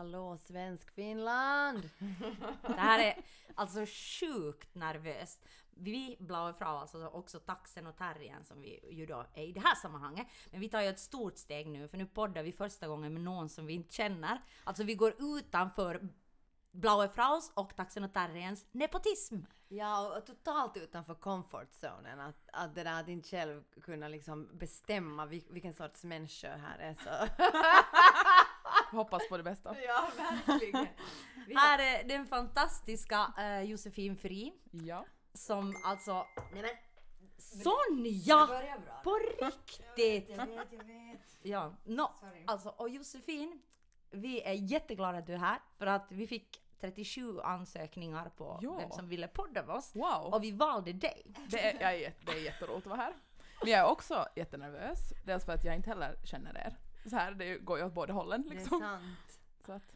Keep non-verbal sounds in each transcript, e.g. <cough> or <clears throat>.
Hallå svensk Finland! Det här är alltså sjukt nervöst. Vi Blaue Frau, alltså också taxen och terriern som vi ju då är i det här sammanhanget. Men vi tar ju ett stort steg nu, för nu poddar vi första gången med någon som vi inte känner. Alltså vi går utanför Blaue Fraus och taxen och terrierns nepotism. Ja, och totalt utanför comfortzonen. Att, att det där att inte själv kunna liksom bestämma vil, vilken sorts människor här är så... <laughs> Hoppas på det bästa. ja, verkligen. Här är den fantastiska eh, Josefin Fri, Ja. som alltså... Nej men, Sonja! På riktigt! Jag vet, jag vet. Ja, no. Sorry. Alltså, och Josefin, vi är jätteglada att du är här för att vi fick 37 ansökningar på Ja. vem som ville podda med oss. Wow! Och vi valde dig. Det är, jag är, jätte- det är jätteroligt att vara här. Men jag är också jättenervös. Dels för att jag inte heller känner er. Så här, det går ju åt båda hållen Det är liksom. sant. Så att,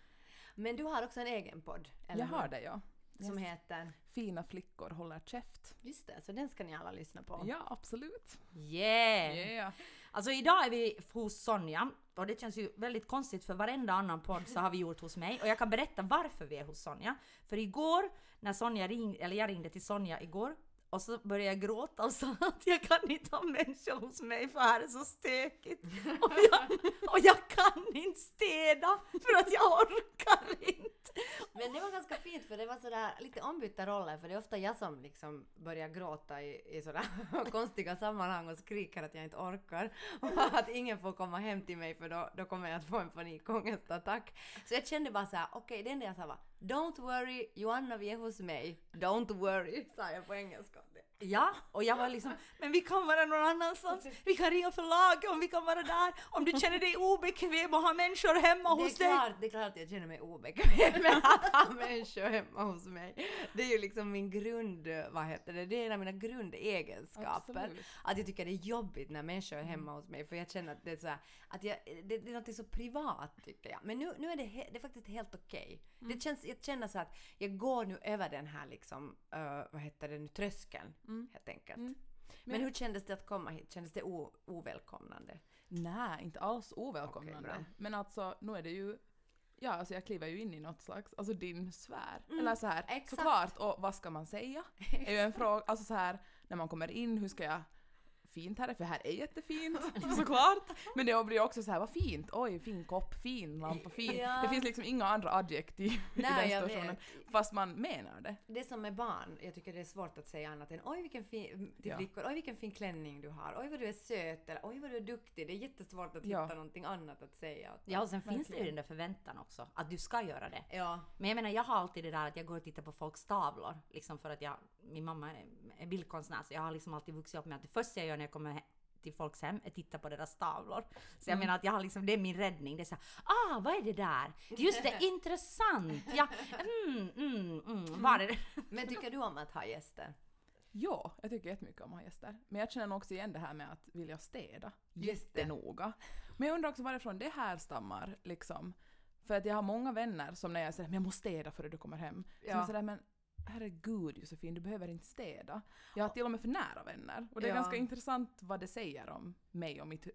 Men du har också en egen podd, eller jag hur? har det ja. Som Yes. heter... Fina flickor håller käft. Just det, så den ska ni alla lyssna på. Ja, absolut. Yeah! Yeah. Alltså idag är vi hos Sonja och det känns ju väldigt konstigt för varenda annan podd så har vi gjort hos mig och jag kan berätta varför vi är hos Sonja. För igår när Sonja ringde, eller jag ringde till Sonja igår och så började jag gråta och sa att jag kan inte ha människor hos mig för här är så stökigt. Och jag, och jag kan inte städa för att jag orkar inte. Men det var ganska fint för det var sådär lite ombytta roller för det är ofta jag som liksom börjar gråta i, i sådär <laughs> konstiga sammanhang och skriker att jag inte orkar och att ingen får komma hem till mig för då, då kommer jag att få en panikångestattack. Så jag kände bara såhär, okej det enda jag sa var Don't worry, Joanna vi är hos mig. Don't worry, sa jag på engelska. Ja, och jag var liksom, men vi kan vara någon annanstans. Vi kan ringa förlaget om vi kan vara där. Om du känner dig obekväm och ha människor hemma hos dig. klart, det är klart att jag känner mig obekväm med att ha <laughs> människor hemma hos mig. Det är ju liksom min grund, vad heter det, det är en av mina grundegenskaper. Absolut. Att jag tycker det är jobbigt när människor är hemma hos mig för jag känner att det är så här, att jag, det, det är något så privat tycker jag. Men nu, nu är det, he, det är faktiskt helt okej. Det känns, jag känner så att jag går nu över den här liksom, eh, vad heter det nu, tröskeln helt enkelt. Mm. Men, Men- hur kändes det att komma hit? Kändes det ovälkomnande? Nej, inte alls ovälkomnande. Bra. Men alltså, nu är det ju Ja, alltså jag kliver ju in i något slags, alltså din sfär. Eller så här, Mm, exakt. såklart, och vad ska man säga? <laughs> är ju en fråga, alltså så här, när man kommer in, hur ska jag fint här är, för här är jättefint <laughs> <laughs> såklart. Men det blir också så här, vad fint, oj fin kopp, fin lampa, fin. Ja. Det finns liksom inga andra adjektiv i Nej, den jag situationen. vet. Fast man menar det. Det är som med barn, jag tycker det är svårt att säga annat än oj vilken fin, till Ja. flickor, oj vilken fin klänning du har, oj vad du är söt eller oj vad du är duktig. Det är jättesvårt att Ja. hitta någonting annat att säga. Ja, och sen finns det ju Verkligen. den där förväntan också, att du ska göra det. Ja, Men jag menar, jag har alltid det där att jag går och tittar på folks tavlor, liksom för att jag, min mamma är- är bildkonstnär, så jag har liksom alltid vuxit upp med att det första jag gör när jag kommer till folks hem är titta på deras tavlor. Så jag menar att jag har liksom, det är min räddning. Det är såhär, ah vad är det där? Just det, <laughs> intressant! Ja, mm, mm, mm, vad är det? men tycker du om att ha gäster? Ja, jag tycker jättemycket om att ha gäster. Men jag känner också igen det här med att vilja städa jättenoga. Men jag undrar också varifrån det här stammar liksom. För att jag har många vänner som när jag säger men jag måste städa före du kommer hem. Ja. är sådär men herregud Josefin, du behöver inte städa. Jag har till och med för nära vänner. Och det är Ja. ganska intressant vad det säger om mig och mitt hu-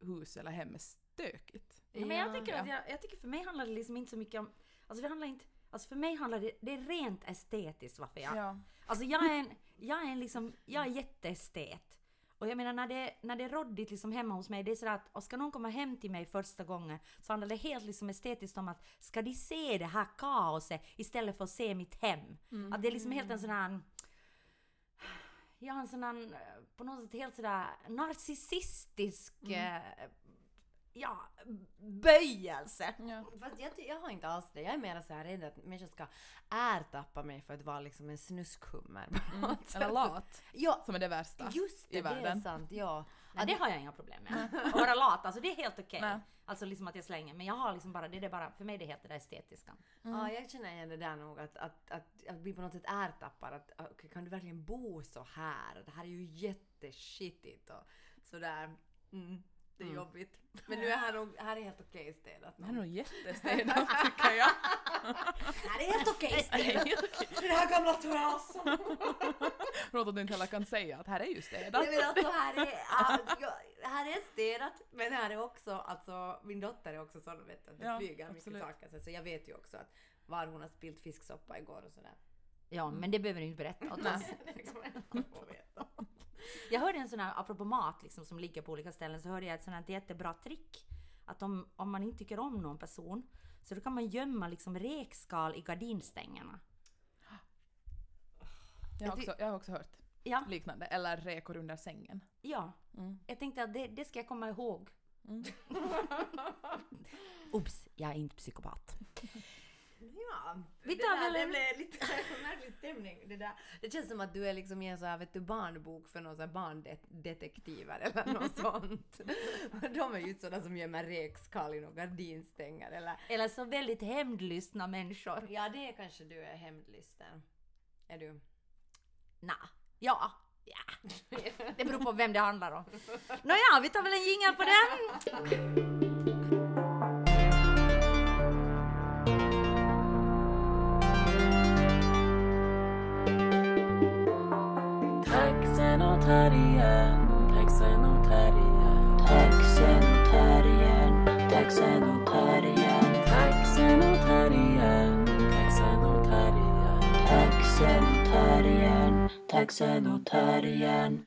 hus eller hem är stökigt. Ja, men jag Ja. tycker, att jag, jag tycker för mig handlar det liksom inte så mycket om, alltså det handlar inte, alltså för mig handlar det, det är rent estetiskt varför jag, Ja. Alltså jag är en, jag är en liksom, jag är jätteestet. Och jag menar när det, när det är roddigt liksom hemma hos mig, det är sådär att och ska någon komma hem till mig första gången? Så handlar det helt liksom estetiskt om att ska de se det här kaoset istället för att se mitt hem? Att det är liksom helt en sån här jag har en sån här, eh, på något sätt helt sådär narcissistisk, eh, ja, böjelse. Ja. Fast jag, jag har inte alls det. Jag är mer så här rädd att människor ska ärtappa mig för att vara liksom en snuskhummer. sätt. Eller lat, Ja, som är det värsta. just det, i det är världen. sant. Ja. Nej, det har jag inga problem med. Att vara lat, alltså det är helt okej. Nej. Alltså liksom att jag slänger, men jag har liksom bara, det är bara, för mig är det helt det där estetiska. Ja, jag känner igen det där nog att, att, att, att bli på något sätt ärtappad. Att, att, okej, kan du verkligen bo så här? Det här är ju jätteskittigt och sådär. Mm. Det är Mm. jobbigt. Men nu är här, nog, här är helt okej städat. Det här är nog jättestädat tycker jag. <laughs> här är helt okej städat. Nej, okej. Den här gamla trasan. Förlåt <laughs> att du inte heller kan säga att här är ju städat. Nej, men alltså här är, här är städat, men här är också, alltså min dotter är också sån vet du, att det Ja, flyger absolut. mycket saker. Så, jag vet ju också att var hon har spilt fisksoppa igår och sådär. Ja, men det behöver du inte berätta åt oss. <laughs> Det kommer jag inte få veta. Jag hörde en sån här, apropå mat liksom, som ligger på olika ställen, så hörde jag ett sånt här jättebra trick. Att om, om man inte tycker om någon person, så då kan man gömma liksom räkskal i gardinstängerna. Jag har, också, jag har också hört Ja, liknande. Eller räkor under sängen. ja. Mm. Jag tänkte att det, det ska jag komma ihåg. Mm. <laughs> Oops, jag är inte psykopat. Ja, Vi det, tar där, väl det en- blev lite <laughs> märklig stämning. Det, där. det känns som att du är liksom i en så här, vet du, barnbok för någon så här barndetektiver eller <laughs> något sånt. De är ju sådana som gömmer räkskal i några gardinstänger eller... Eller så väldigt hämndlystna människor. Ja, det är kanske du är hämndlysten. Är du? Nja, ja. Ja, <laughs> det beror på vem det handlar om. Nåja, vi tar väl en jingel på den. Taxenotarien, taxenotarien, taxenotarien, taxenotarien, taxenotarien, taxenotarien, taxenotarien, taxenotarien.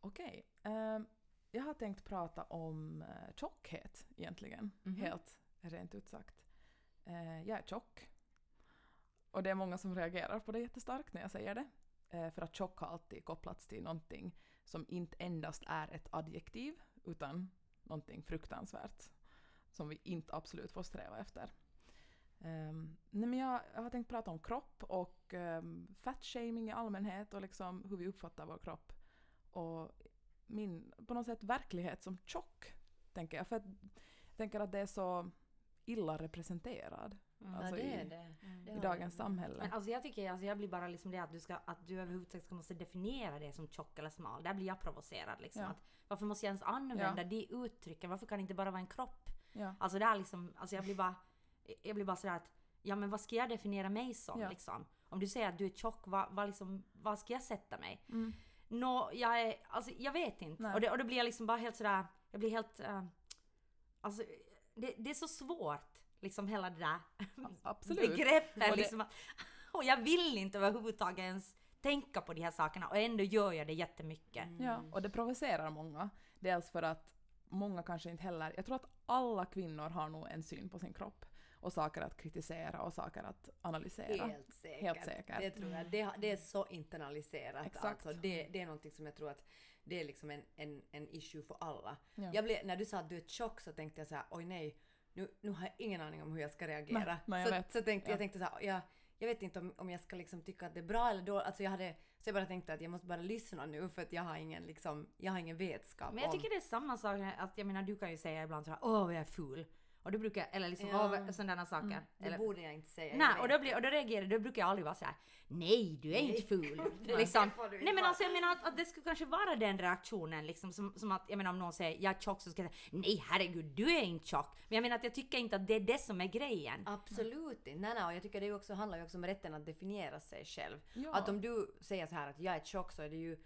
Okej. ehm, jag har tänkt prata om uh, tjockhet egentligen. Mhm. Helt rent ut sagt. Eh, jag är tjock. Och det är många som reagerar på det jättestarkt när jag säger det. Eh, för att tjock har alltid kopplats till någonting som inte endast är ett adjektiv utan någonting fruktansvärt som vi inte absolut får sträva efter. Um, nej men jag, jag har tänkt prata om kropp och ehm, um, fatshaming i allmänhet och liksom hur vi uppfattar vår kropp. Och min, på något sätt, verklighet som tjock, tänker jag. För att, jag tänker att det är så illa representerad alltså ja, det i, är det. det i dagens samhälle. Men alltså jag tycker, alltså jag blir bara liksom det att du ska, att du överhuvudtaget ska måste definiera det som tjock eller smal. Där blir jag provocerad liksom. Ja. Att, varför måste jag ens använda Ja. de uttrycken? Varför kan det inte bara vara en kropp? Ja. Alltså det är liksom, alltså jag blir bara, jag blir bara sådär att, ja men vad ska jag definiera mig som Ja. liksom? Om du säger att du är tjock, vad, vad liksom, vad ska jag sätta mig? Mm. Nå, jag är, alltså jag vet inte. Nej. Och, det, och då blir jag liksom bara helt sådär, jag blir helt, eh, alltså det, det är så svårt, liksom hela det där Absolut. begreppen. Och det- Liksom, och jag vill inte överhuvudtaget ens tänka på de här sakerna och ändå gör jag det jättemycket. Ja, och det provocerar många. Dels för att många kanske inte heller... Jag tror att alla kvinnor har nog en syn på sin kropp och saker att kritisera och saker att analysera. Helt säkert. Helt säkert. Det tror jag. Det, det är så internaliserat. Exakt. Alltså, det, det är någonting som jag tror att det är liksom en, en, en issue för alla. Ja. Jag blev, när du sa att du är tjock så tänkte jag så här, oj nej, nu, nu har jag ingen aning om hur jag ska reagera. Nej, nej, jag så, vet. så tänkte, Ja. jag tänkte så här, jag, jag vet inte om, om jag ska liksom tycka att det är bra eller dåligt. Alltså jag hade, så jag bara tänkte att jag måste bara lyssna nu för att jag har ingen, liksom, jag har ingen vetskap Men jag om... tycker det är samma sak, att jag menar du kan ju säga ibland såhär åh vad jag är ful. Och du brukar, eller liksom Ja. sådana saker. det Eller, borde jag inte säga. nej, och då, det. blir, och då reagerar då brukar jag aldrig vara såhär nej du är <laughs> Nej. inte ful. Liksom. det Nej men alltså jag menar att, att det skulle kanske vara den reaktionen liksom som, som att jag menar om någon säger jag är tjock så ska jag säga nej herregud du är inte tjock. Men jag menar att jag tycker inte att det är det som är grejen. Absolut inte. Nej, nej, och jag tycker det också, handlar ju också om rätten att definiera sig själv. Ja. Att om du säger så här att jag är tjock så är det ju,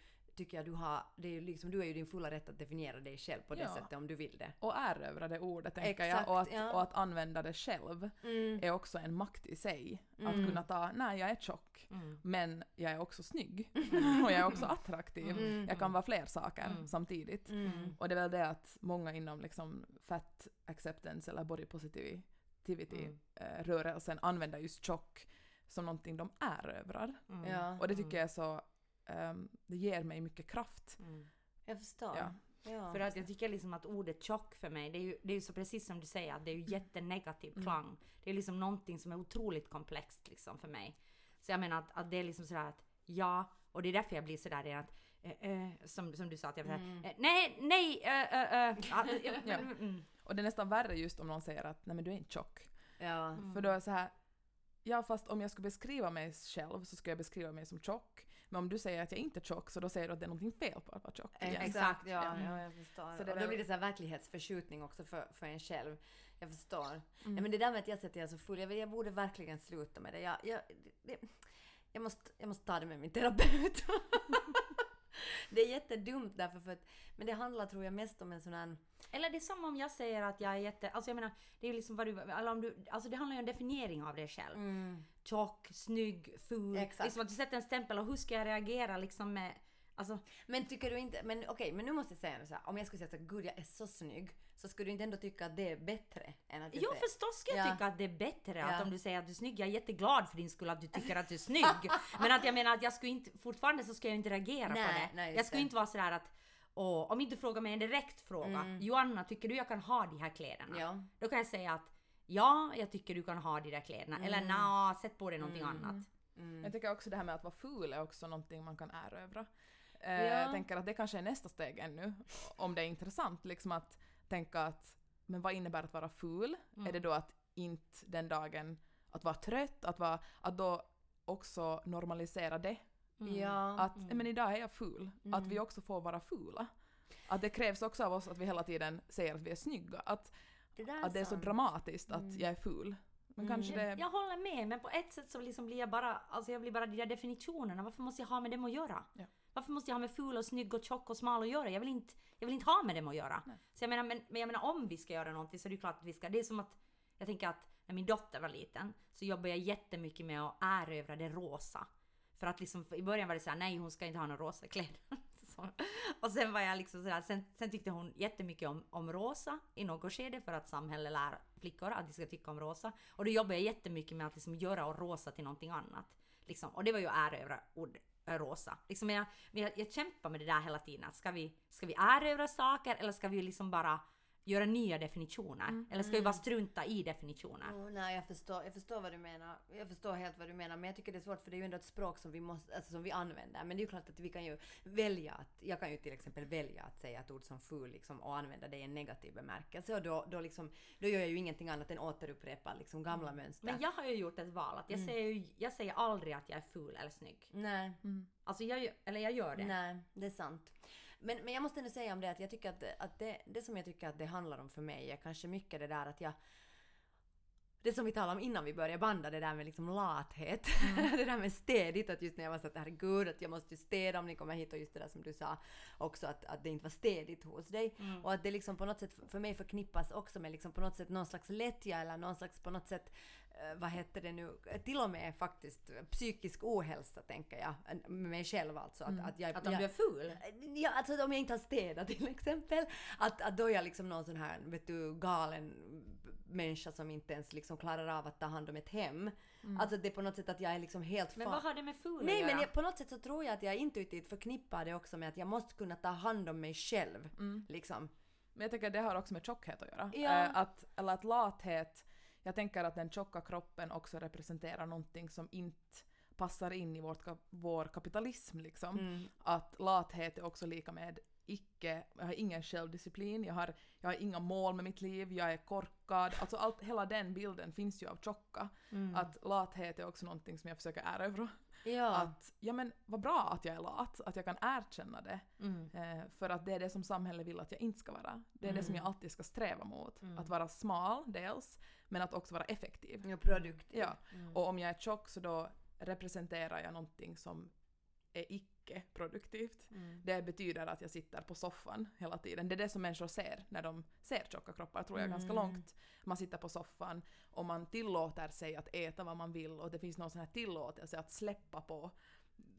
tycker jag du har, det är liksom, du är ju din fulla rätt att definiera dig själv på det Ja. sättet om du vill det. Och erövra det ordet, tänker Exakt, jag. Och att, ja. och att använda det själv Mm. är också en makt i sig. Att Mm. kunna ta, nej jag är tjock, Mm. men jag är också snygg. <laughs> och jag är också attraktiv. Mm. Jag kan vara fler saker Mm. samtidigt. Mm. Och det är väl det att många inom liksom fat acceptance eller body positivity Mm. eh, använder just tjock som någonting de erövrar. Mm. Ja, Och det tycker jag är så, ehm, det ger mig mycket kraft. Mm. jag förstår. Ja. Ja. För att jag tycker liksom att ordet tjock för mig, det är ju, det är ju så precis som du säger, att det är ju jättenegativ Mm. klang. Det är liksom någonting som är otroligt komplext liksom för mig. Så jag menar att, att det är liksom sådär att ja, och det är därför jag blir sådär redan att eh, eh, som, som du sa att jag var såhär, Mm. eh, nej, nej, eh, <laughs> ja, Ja. mm, mm. Och det är nästan värre just om någon säger att nej men du är inte tjock. Ja. Mm. För då är det så här, ja fast om jag skulle beskriva mig själv så skulle jag beskriva mig som tjock. Men om du säger att jag inte är tjock så då säger du att det är någonting fel på att vara tjock. igen. Exakt, ja, Ja. ja. jag förstår. Så det och då väl- blir det så här verklighetsförskjutning också för, för en själv. Jag förstår. Mm. Nej, men det där med att jag att jag är så full, jag, jag borde verkligen sluta med det. Jag, jag, det, jag, måste, jag måste ta det med min terapeut. <laughs> det är jättedumt därför för att, men det handlar tror jag mest om en sån här Eller det är som om jag säger att jag är jätte... Alltså jag menar, det är ju liksom vad du... Eller om du alltså det handlar ju om definiering av dig själv. Tjock, snygg, ful. Exakt. Liksom att du sätter en stämpel och hur ska jag reagera liksom med... Alltså, Men tycker du inte, men okej, men nu måste jag säga så här. Om jag skulle säga här, gud jag är så snygg. Så skulle du inte ändå tycka att det är bättre än att jag jo säger- förstås ska jag Ja. tycka att det är bättre Ja. att om du säger att du är snygg, jag är jätteglad för din skull att du tycker att du är snygg. <laughs> Men att jag menar att jag skulle inte, fortfarande så ska jag inte reagera på Nej, det. nej, jag skulle det. inte vara sådär att Åh, om inte du frågar mig en direkt fråga. Joanna, tycker du jag kan ha de här kläderna? Mm. Ja. Då kan jag säga att ja, jag tycker du kan ha de där kläderna. Mm. Eller nja, sätt på dig någonting annat. Jag tycker också det här med att vara ful är också någonting man kan erövra. Eh, Ja. Jag tänker att det kanske är nästa steg ännu, om det är intressant, liksom att tänka att men vad innebär att vara ful? Är det då att inte den dagen, att vara trött, att, vara, att då också normalisera det? Ja. Att men idag är jag ful, att vi också får vara fula. Att det krävs också av oss att vi hela tiden säger att vi är snygga. Att, det där att det är så sant. dramatiskt att jag är ful. Men kanske det... Jag håller med, men på ett sätt så liksom blir jag bara, alltså jag blir bara de där definitionerna. Varför måste jag ha med dem att göra? Ja. Varför måste jag ha med ful och snygg och tjock och smal att göra? Jag vill inte, jag vill inte ha med dem att göra. Så jag menar, men, men jag menar om vi ska göra någonting så är det ju klart att vi ska. Det är som att, jag tänker att när min dotter var liten så jobbade jag jättemycket med att erövra det rosa. För att liksom, för i början var det såhär, nej hon ska inte ha några rosa kläder. <laughs> Och sen var jag liksom sådär, sen, sen tyckte hon jättemycket om, om rosa i något skede för att samhället lär flickor att de ska tycka om rosa. Och då jobbade jag jättemycket med att liksom göra och rosa till någonting annat. Liksom. Och det var ju att erövra ord, eh, rosa. Liksom men jag, jag, jag kämpar med det där hela tiden. Ska vi, ska vi erövra saker eller ska vi liksom bara göra nya definitioner? Eller ska vi bara strunta i definitioner? Oh, nej, jag förstår, jag förstår vad du menar. Jag förstår helt vad du menar. Men jag tycker det är svårt för det är ju ändå ett språk som vi, måste, alltså, som vi använder. Men det är ju klart att vi kan ju välja att, jag kan ju till exempel välja att säga ett ord som ful liksom, och använda det i en negativ bemärkelse. Och då, då, liksom, då gör jag ju ingenting annat än återupprepa liksom, gamla mönster. Men jag har ju gjort ett val att jag, säger, ju, jag säger aldrig att jag är ful eller snygg. Nej. Alltså jag, eller jag gör det. Nej, det är sant. Men, men jag måste ändå säga om det att jag tycker att, att det, det som jag tycker att det handlar om för mig är kanske mycket det där att jag det som vi talade om innan vi började banda, det där med liksom lathet. <laughs> det där med städigt, att just när jag var så att herregud, att jag måste ju städa om ni kommer hit och just det där som du sa också att, att det inte var städigt hos dig. Och att det liksom på något sätt för mig förknippas också med liksom på något sätt någon slags lättja eller någon slags på något sätt eh, vad heter det nu, till och med faktiskt psykisk ohälsa tänker jag, med mig själv alltså. Att, att, jag, Att om jag, du är ful? Ja, alltså om jag inte har städat till exempel. Att, att då är jag liksom någon sån här, vet du, galen människa som inte ens liksom klarar av att ta hand om ett hem. Alltså det är på något sätt att jag är liksom helt Men vad har det med ful Nej men jag, på något sätt så tror jag att jag intuitivt förknippar det också med att jag måste kunna ta hand om mig själv. Liksom. Men jag tänker att det har också med tjockhet att göra. Ja. Eh, att, eller att lathet, jag tänker att den tjocka kroppen också representerar någonting som inte passar in i vårt, vår kapitalism liksom. Mm. Att lathet är också lika med icke, jag har ingen självdisciplin, jag har, jag har inga mål med mitt liv, jag är korkad. Alltså allt, hela den bilden finns ju av tjocka. Att lathet är också någonting som jag försöker erövra. Ja. Att, ja men vad bra att jag är lat, att jag kan erkänna det. Mm. Eh, för att det är det som samhället vill att jag inte ska vara. Det är det som jag alltid ska sträva mot. Mm. Att vara smal dels, men att också vara effektiv. ja, produktiv. Ja. Och om jag är tjock så då representerar jag någonting som är icke-produktivt. Det betyder att jag sitter på soffan hela tiden. Det är det som människor ser när de ser tjocka kroppar, tror jag, ganska långt. Man sitter på soffan och man tillåter sig att äta vad man vill och det finns någon sån här tillåtelse att släppa på.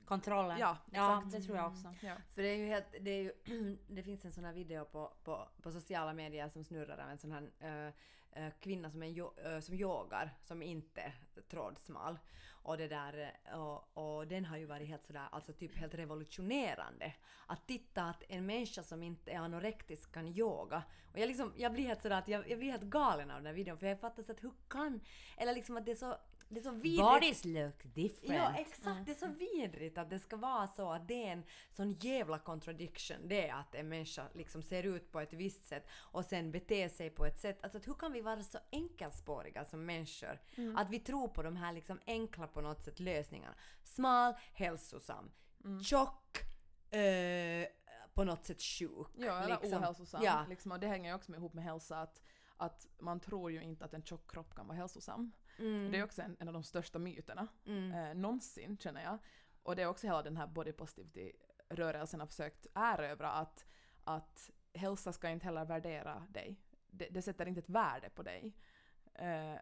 Kontrollen? Ja, ja exakt. det tror jag också. Ja. För det är ju helt, det är ju, <clears throat> det finns en sån här video på, på, på sociala medier som snurrar av en sån här eh, kvinna som, är eh, som yogar, som inte är trådsmal. Och det där, eh, och, och den har ju varit helt sådär, alltså typ helt revolutionerande. Att titta att en människa som inte är anorektisk kan yoga. Och jag liksom, jag blir helt sådär att jag, jag blir helt galen av den här videon för jag fattar så att hur kan, eller liksom att det är så, det är så vidrigt. Bodies look different. Ja exakt, det är så vidrigt att det ska vara så att det är en sån jävla contradiction. Det är att en människa liksom ser ut på ett visst sätt och sen beter sig på ett sätt. Alltså att hur kan vi vara så enkelspåriga som människor? Att vi tror på de här liksom enkla på något sätt lösningarna. Smal, hälsosam. Mm. tjock, eh, på något sätt sjuk. Ja, eller liksom. ohälsosam. Ja. Liksom, och det hänger ju också ihop med hälsa att, att man tror ju inte att en tjock kropp kan vara hälsosam. Mm. Det är också en, en av de största myterna mm. eh, någonsin känner jag. Och det är också hela den här body positivity-rörelsen har försökt erövra att, att hälsa ska inte heller värdera dig. Det, det sätter inte ett värde på dig. Eh,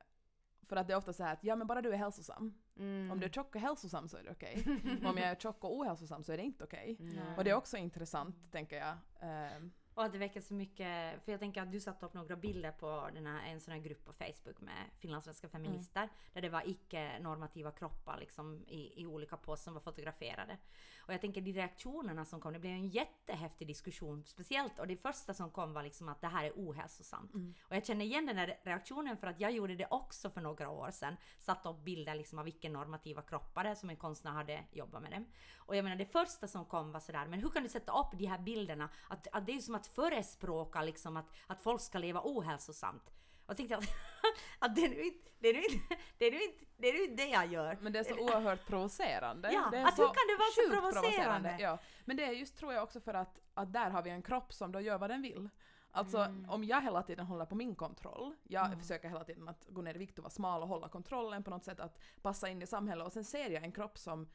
för att det är ofta så här att ja men bara du är hälsosam. Mm. Om du är tjock och hälsosam så är det okej. Men om jag är tjock och ohälsosam så är det inte okej. Nej. Och det är också intressant tänker jag. Eh, Och att det väcker så mycket, för jag tänker att du satte upp några bilder på den här, en sån här grupp på Facebook med finlandssvenska feminister. Där det var icke-normativa kroppar liksom i, i olika poster som var fotograferade. Och jag tänker de reaktionerna som kom, det blev en jättehäftig diskussion speciellt. Och det första som kom var liksom att det här är ohälsosamt. Och jag känner igen den här reaktionen för att jag gjorde det också för några år sedan. Satte upp bilder liksom av icke-normativa kroppar som en konstnär hade jobbat med dem. Och jag menar det första som kom var sådär, men hur kan du sätta upp de här bilderna? Att, att det är ju som att förespråka liksom att, att folk ska leva ohälsosamt. Och tänkte att, <laughs> att det är nu inte det, är nu inte, det, är nu inte, det, är nu inte det jag gör. Men det är så oerhört provocerande. Ja, det är att hur kan det vara så sjukt provocerande? Ja. Men det är just tror jag också för att, att där har vi en kropp som då gör vad den vill. Alltså Mm. om jag hela tiden håller på min kontroll, jag försöker hela tiden att gå ner i vikt och vara smal och hålla kontrollen på något sätt, att passa in i samhället och sen ser jag en kropp som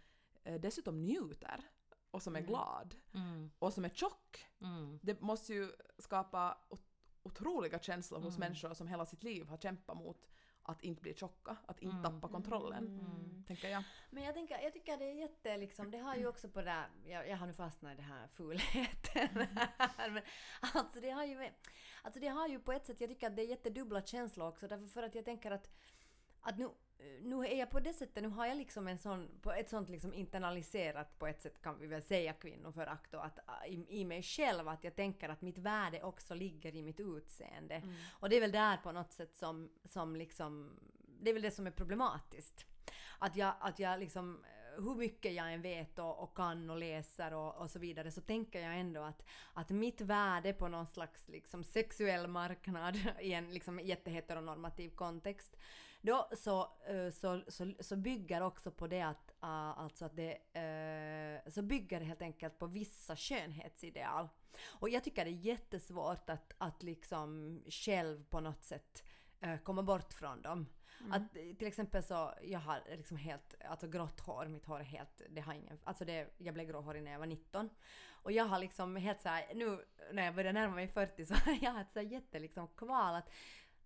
dessutom njuter och som är glad Mm, och som är tjock. mm, Det måste ju skapa ot- otroliga känslor hos Mm. människor som hela sitt liv har kämpat mot att inte bli tjocka, att inte Mm. tappa kontrollen. Mm. Tänker jag. Men jag, tänker, jag tycker det är jätte liksom, det har ju också på det där, jag, jag har nu fastnat i det här fulheten här, men alltså det har ju med, alltså det har ju på ett sätt, jag tycker att det är jättedubbla känslor också därför för att jag tänker att att nu, nu är jag på det sättet, nu har jag liksom en sån, på ett sånt liksom internaliserat på ett sätt kan vi väl säga kvinnoförakt då, att äh, i, i mig själv att jag tänker att mitt värde också ligger i mitt utseende. Och det är väl där på något sätt som, som liksom, det är väl det som är problematiskt. Att jag, att jag liksom, eh, hur mycket jag än vet och, och kan och läser och, och så vidare så tänker jag ändå att, att mitt värde på någon slags liksom sexuell marknad <laughs> i en liksom jätteheteronormativ kontext då så, eh, så, så, så bygger också på det att, uh, alltså att det, eh, så bygger det helt enkelt på vissa skönhetsideal. Och jag tycker det är jättesvårt att, att liksom själv på något sätt eh, komma bort från dem. Att eh, till exempel så, jag har liksom helt, alltså grått hår, mitt hår är helt, det har ingen, alltså det, jag blev gråhårig när jag var 19. Och jag har liksom helt såhär, nu när jag börjar närma mig 40 så <laughs> har jag ett så jätte liksom kval att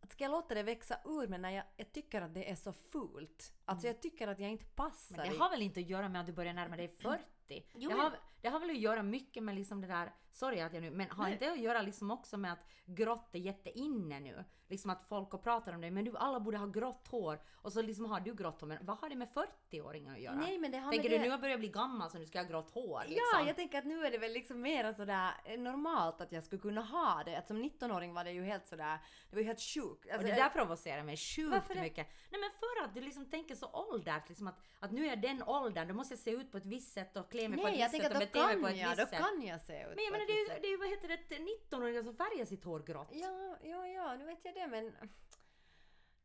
att ska jag låta det växa ur men när jag, jag tycker att det är så fult. Alltså jag tycker att jag inte passar Men det har väl inte att göra med att du börjar närma dig 40? Jo, det, har, det har väl att göra mycket med liksom det där, sorry att jag nu, men har Nej. inte att göra liksom också med att grått är jätteinne nu? Liksom att folk och pratar om det, men du alla borde ha grått hår och så liksom har du grått hår, men vad har det med 40-åringar att göra? Nej men det har Tänker du det... nu har börjat bli gammal så nu ska jag ha grått hår liksom? Ja, jag tänker att nu är det väl liksom mer sådär eh, normalt att jag skulle kunna ha det. Att som 19-åring var det ju helt sådär, det var ju helt sjukt. Och Alltså, det där provocerar mig sjukt mycket. Nej men för att du liksom tänker så ålders, liksom att, att nu är jag den åldern, då måste jag se ut på ett visst sätt och klä mig på ett Nej, jag visst sätt och mig på kan ett jag, visst då kan jag se ut Men jag menar det är ju, det är ju vad heter det, 19-åringar som färgar sitt hår grått. Ja, ja, ja, nu vet jag det men...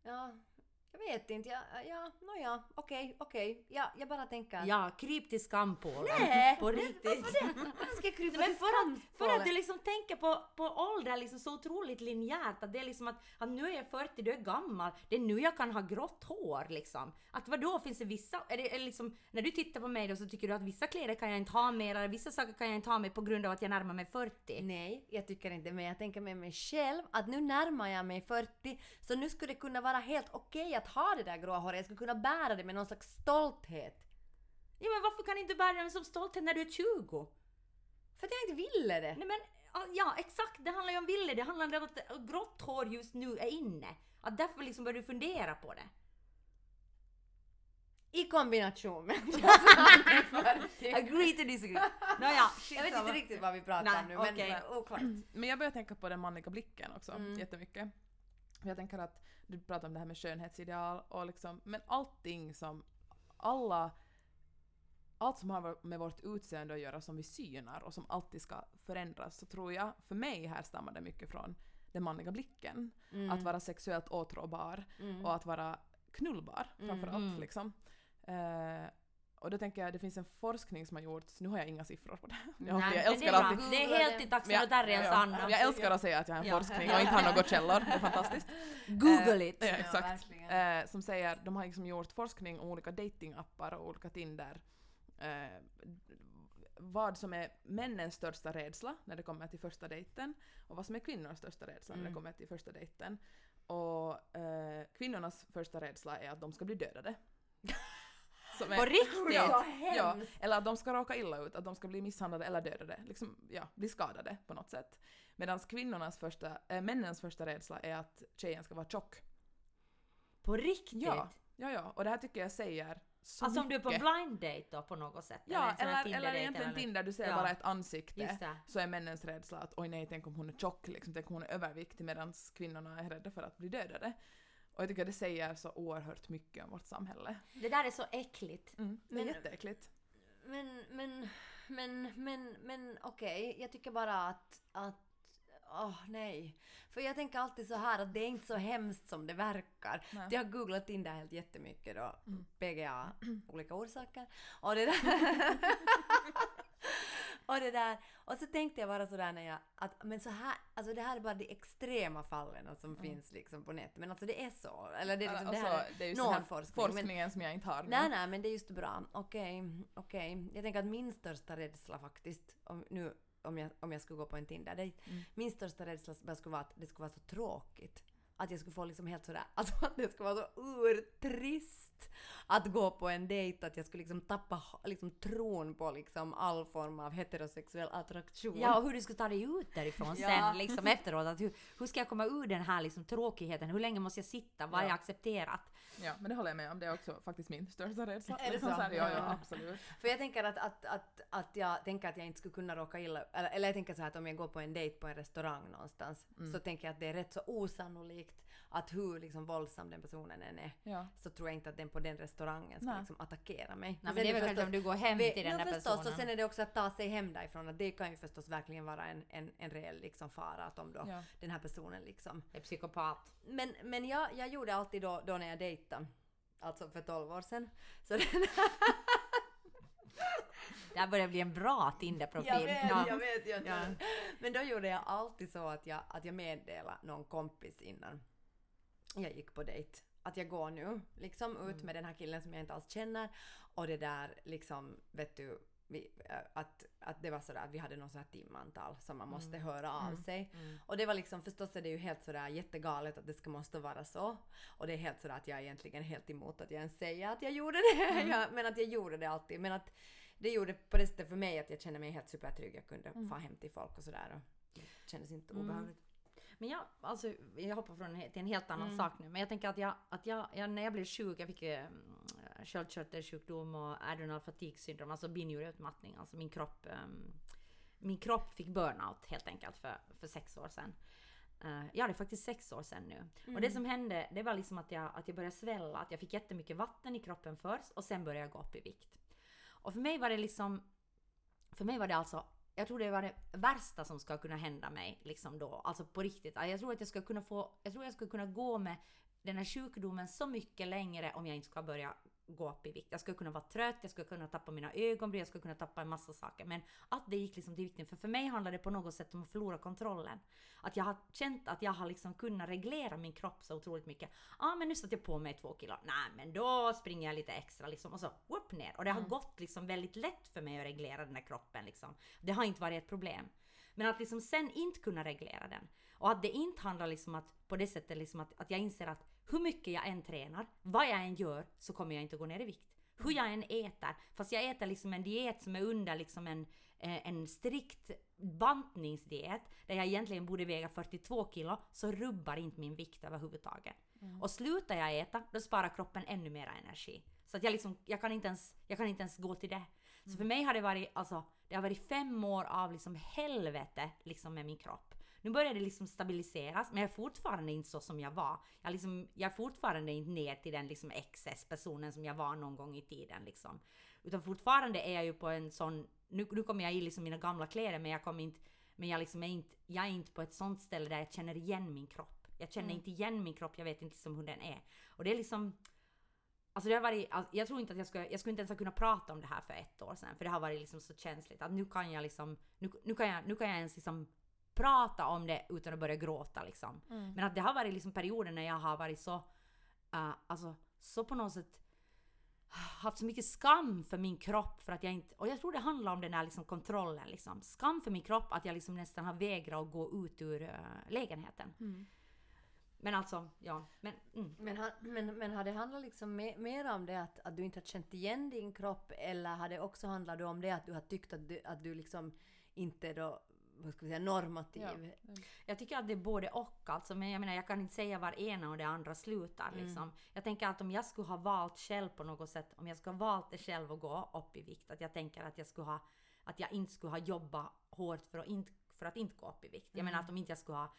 Ja, jag vet inte. Ja, ja, nåja, okej, okej. Ja, jag bara tänker... Ja, kryp till skampålen. Nej! <laughs> På riktigt. Varför ska jag krypa <laughs> Men till för att, för att du liksom tänker på, på ålder liksom så otroligt linjärt. Att det är liksom att, att nu är jag 40, du är gammal. Det är nu jag kan ha grått hår liksom. Att vadå, finns det vissa... Är det, är det liksom, när du tittar på mig då så tycker du att vissa kläder kan jag inte ha mer, eller vissa saker kan jag inte ha mer på grund av att jag närmar mig 40. Nej, jag tycker inte men jag tänker med mig själv att nu närmar jag mig 40 så nu skulle det kunna vara helt okej att ha det där gråa håret. Jag skulle kunna bära det med någon slags stolthet. Ja men varför kan inte du bära den som stolthet när du är 20? För att jag inte ville det. Nej men ja, ja exakt, det handlar ju om ville. Det handlar om att grått hår just nu är inne. Att därför liksom börjar du fundera på det. I kombination med <laughs> Agree to disagree. Nåja, Jag vet inte riktigt vad vi pratar Nej, om nu men okej. men oklart. <clears throat> Men jag börjar tänka på den manliga blicken också Mm. jättemycket. Jag tänker att du pratar om det här med skönhetsideal och liksom, men allting som, alla, allt som har med vårt utseende att göra som vi synar och som alltid ska förändras så tror jag, för mig härstammar det mycket från den manliga blicken. Mm. Att vara sexuellt åtråbar Mm. och att vara knullbar framförallt Mm. liksom. Eh, och då tänker jag det finns en forskning som har gjorts, nu har jag inga siffror på det. Jag, <laughs> Nej, jag det älskar är alltid Det är helt i taxonotäriens ja, anda. jag älskar att säga att jag har en Ja. forskning och inte har några källor, det är fantastiskt. <laughs> Google it! Ja, Ja, exakt. verkligen. Eh, som säger, de har liksom gjort forskning om olika datingappar och olika Tinder. Eh, vad som är männens största rädsla när det kommer till första dejten och vad som är kvinnors största rädsla när det Mm. kommer till första dejten. Och eh, kvinnornas första rädsla är att de ska bli dödade. <laughs> Som är- På riktigt? Ja, ja, eller att de ska råka illa ut, att de ska bli misshandlade eller dödade, liksom, ja, bli skadade på något sätt. Medan kvinnornas första, äh, männens första rädsla är att tjejen ska vara tjock. På riktigt? Ja, ja, ja, och det här tycker jag säger så Alltså om du är på mycket. blind date då på något sätt? Ja, eller, Tinder-date eller egentligen eller- Tinder, du ser Ja. bara ett ansikte. Så är männens rädsla att oj nej, tänk om hon är tjock, liksom, tänk om hon är överviktig medan kvinnorna är rädda för att bli dödade. Och jag tycker det säger så oerhört mycket om vårt samhälle. Det där är så äckligt. Mm, det är Men- jätteäckligt. Men, men, men, men, men okej, jag tycker bara att, att Åh nej. För jag tänker alltid så här att det är inte så hemskt som det verkar. Nej. Jag har googlat in det helt jättemycket då. Mm. PGA, <clears throat> olika orsaker. Och det där. <laughs> <laughs> och det där. Och så tänkte jag bara sådär när jag, att men så här, alltså det här är bara de extrema fallen som finns liksom på nätet. Men alltså det är så. Eller det är liksom, det här alltså, det är just någon den här forskning. men- forskningen som jag inte har. nu. Nej, nej, men det är just bra. Okej, okej. Jag tänker att min största rädsla faktiskt, om, nu, om, jag, om jag skulle gå på en tinder dejt Mm. min största rädsla skulle vara att det skulle vara så tråkigt. Att jag skulle få liksom helt sådär, <laughs> alltså att det skulle vara så urtrist att gå på en dejt, att jag skulle liksom tappa liksom tron på liksom all form av heterosexuell attraktion. Ja, och hur du ska ta dig ut därifrån <laughs> Ja. sen liksom efteråt. Att hur, hur ska jag komma ur den här liksom tråkigheten? Hur länge måste jag sitta? Vad är Ja. accepterat? Ja, men det håller jag med om. Det är också faktiskt min största rädsla. Är det <laughs> så? här, ja, ja, Ja. absolut. För jag tänker att, att, att, att jag tänker att jag inte skulle kunna råka illa eller, eller jag tänker så här att om jag går på en dejt på en restaurang någonstans Mm. så tänker jag att det är rätt så osannolikt att hur liksom våldsam den personen än är Ja. så tror jag inte att den på den restaurangen ska liksom attackera mig. Nej, men det är väl kanske förstås- om du går hem vi- till den där förstås, personen. och sen är det också att ta sig hem därifrån att det kan ju förstås verkligen vara en, en, en reell liksom fara att om då Ja. den här personen liksom är psykopat. men, men jag, jag gjorde alltid då, då när jag dejtade, alltså för 12 år sedan. Så det, Det här börjar bli en bra Tinder-profil. Jag vet, Ja. jag vet. Jag Ja. Men då gjorde jag alltid så att jag, att jag meddelade någon kompis innan jag gick på dejt. Att jag går nu liksom ut Mm. med den här killen som jag inte alls känner. Och det där liksom, vet du, vi, äh, att, att det var sådär att vi hade något sådär timantal som man måste höra av sig. Mm. Och det var liksom, förstås är det ju helt sådär jättegalet att det ska måste vara så. Och det är helt sådär att jag är egentligen helt emot att jag ens säger att jag gjorde det. Mm. <laughs> ja, men att jag gjorde det alltid. Men att det gjorde på det sättet för mig att jag kände mig helt supertrygg. Jag kunde Mm. få hem till folk och sådär. Och det kändes inte obehagligt. Men jag, alltså, jag hoppar från till en helt annan Mm. sak nu. Men jag tänker att, jag, att jag, jag, när jag blev sjuk, jag fick eh, sköldkörtelsjukdom och adrenal fatigue syndrom, alltså binjureutmattning. Alltså min kropp, ehm, min kropp fick burnout helt enkelt för, för sex år sedan. Uh, ja, det är faktiskt sex år sedan nu. Och det som hände, det var liksom att jag, att jag började svälla, att jag fick jättemycket vatten i kroppen först och sen började jag gå upp i vikt. Och för mig var det liksom, för mig var det alltså jag tror det var det värsta som ska kunna hända mig liksom då, alltså på riktigt. Jag tror att jag skulle kunna få, jag tror jag skulle kunna gå med den här sjukdomen så mycket längre om jag inte ska börja gå upp i vikt. Jag skulle kunna vara trött, jag skulle kunna tappa mina ögonbryn, jag skulle kunna tappa en massa saker. Men att det gick liksom till vikten, för för mig handlar det på något sätt om att förlora kontrollen. Att jag har känt att jag har liksom kunnat reglera min kropp så otroligt mycket. Ja ah, men nu satte jag på mig två kilo, nej men då springer jag lite extra liksom och så upp ner. Och det har gått liksom väldigt lätt för mig att reglera den här kroppen liksom. Det har inte varit ett problem. Men att liksom sen inte kunna reglera den. Och att det inte handlar liksom att på det sättet liksom att, att jag inser att hur mycket jag än tränar, vad jag än gör, så kommer jag inte gå ner i vikt. Hur jag än äter, fast jag äter liksom en diet som är under liksom en, eh, en strikt bantningsdiet, där jag egentligen borde väga 42 kilo, så rubbar inte min vikt överhuvudtaget. Och slutar jag äta, då sparar kroppen ännu mer energi. Så att jag liksom, jag kan inte ens, jag kan inte ens gå till det. Så för mig har det varit, alltså, det har varit fem år av liksom helvete liksom med min kropp. Nu börjar det liksom stabiliseras, men jag är fortfarande inte så som jag var. Jag, liksom, jag är fortfarande inte ner till den liksom XS-personen som jag var någon gång i tiden. Liksom. Utan fortfarande är jag ju på en sån... Nu, nu kommer jag i liksom mina gamla kläder, men jag kommer inte... Men jag, liksom är inte, jag är inte på ett sånt ställe där jag känner igen min kropp. Jag känner inte igen min kropp, jag vet inte liksom hur den är. Och det är liksom... Alltså det har varit, alltså jag tror inte att jag skulle, jag skulle inte ens ha kunnat prata om det här för ett år sedan. För det har varit liksom så känsligt att nu kan jag liksom, nu, nu, kan, jag, nu kan jag ens liksom prata om det utan att börja gråta liksom. Mm. Men att det har varit liksom perioder när jag har varit så, uh, alltså så på något sätt haft så mycket skam för min kropp för att jag inte, och jag tror det handlar om den här liksom kontrollen liksom. Skam för min kropp att jag liksom nästan har vägrat att gå ut ur uh, lägenheten. Mm. Men alltså, ja. Men, mm. Men, ha- men, men har det handlat liksom me- mer om det att, att du inte har känt igen din kropp eller har det också handlat om det att du har tyckt att du, att du liksom inte då, vad ska vi säga, normativ? Ja. Jag tycker att det är både och alltså, men jag menar jag kan inte säga var ena och det andra slutar Mm. liksom. Jag tänker att om jag skulle ha valt själv på något sätt, om jag skulle ha valt det själv och gå upp i vikt, att jag tänker att jag skulle ha, att jag inte skulle ha jobbat hårt för att inte, för att inte gå upp i vikt. Jag Mm. menar att om inte jag skulle ha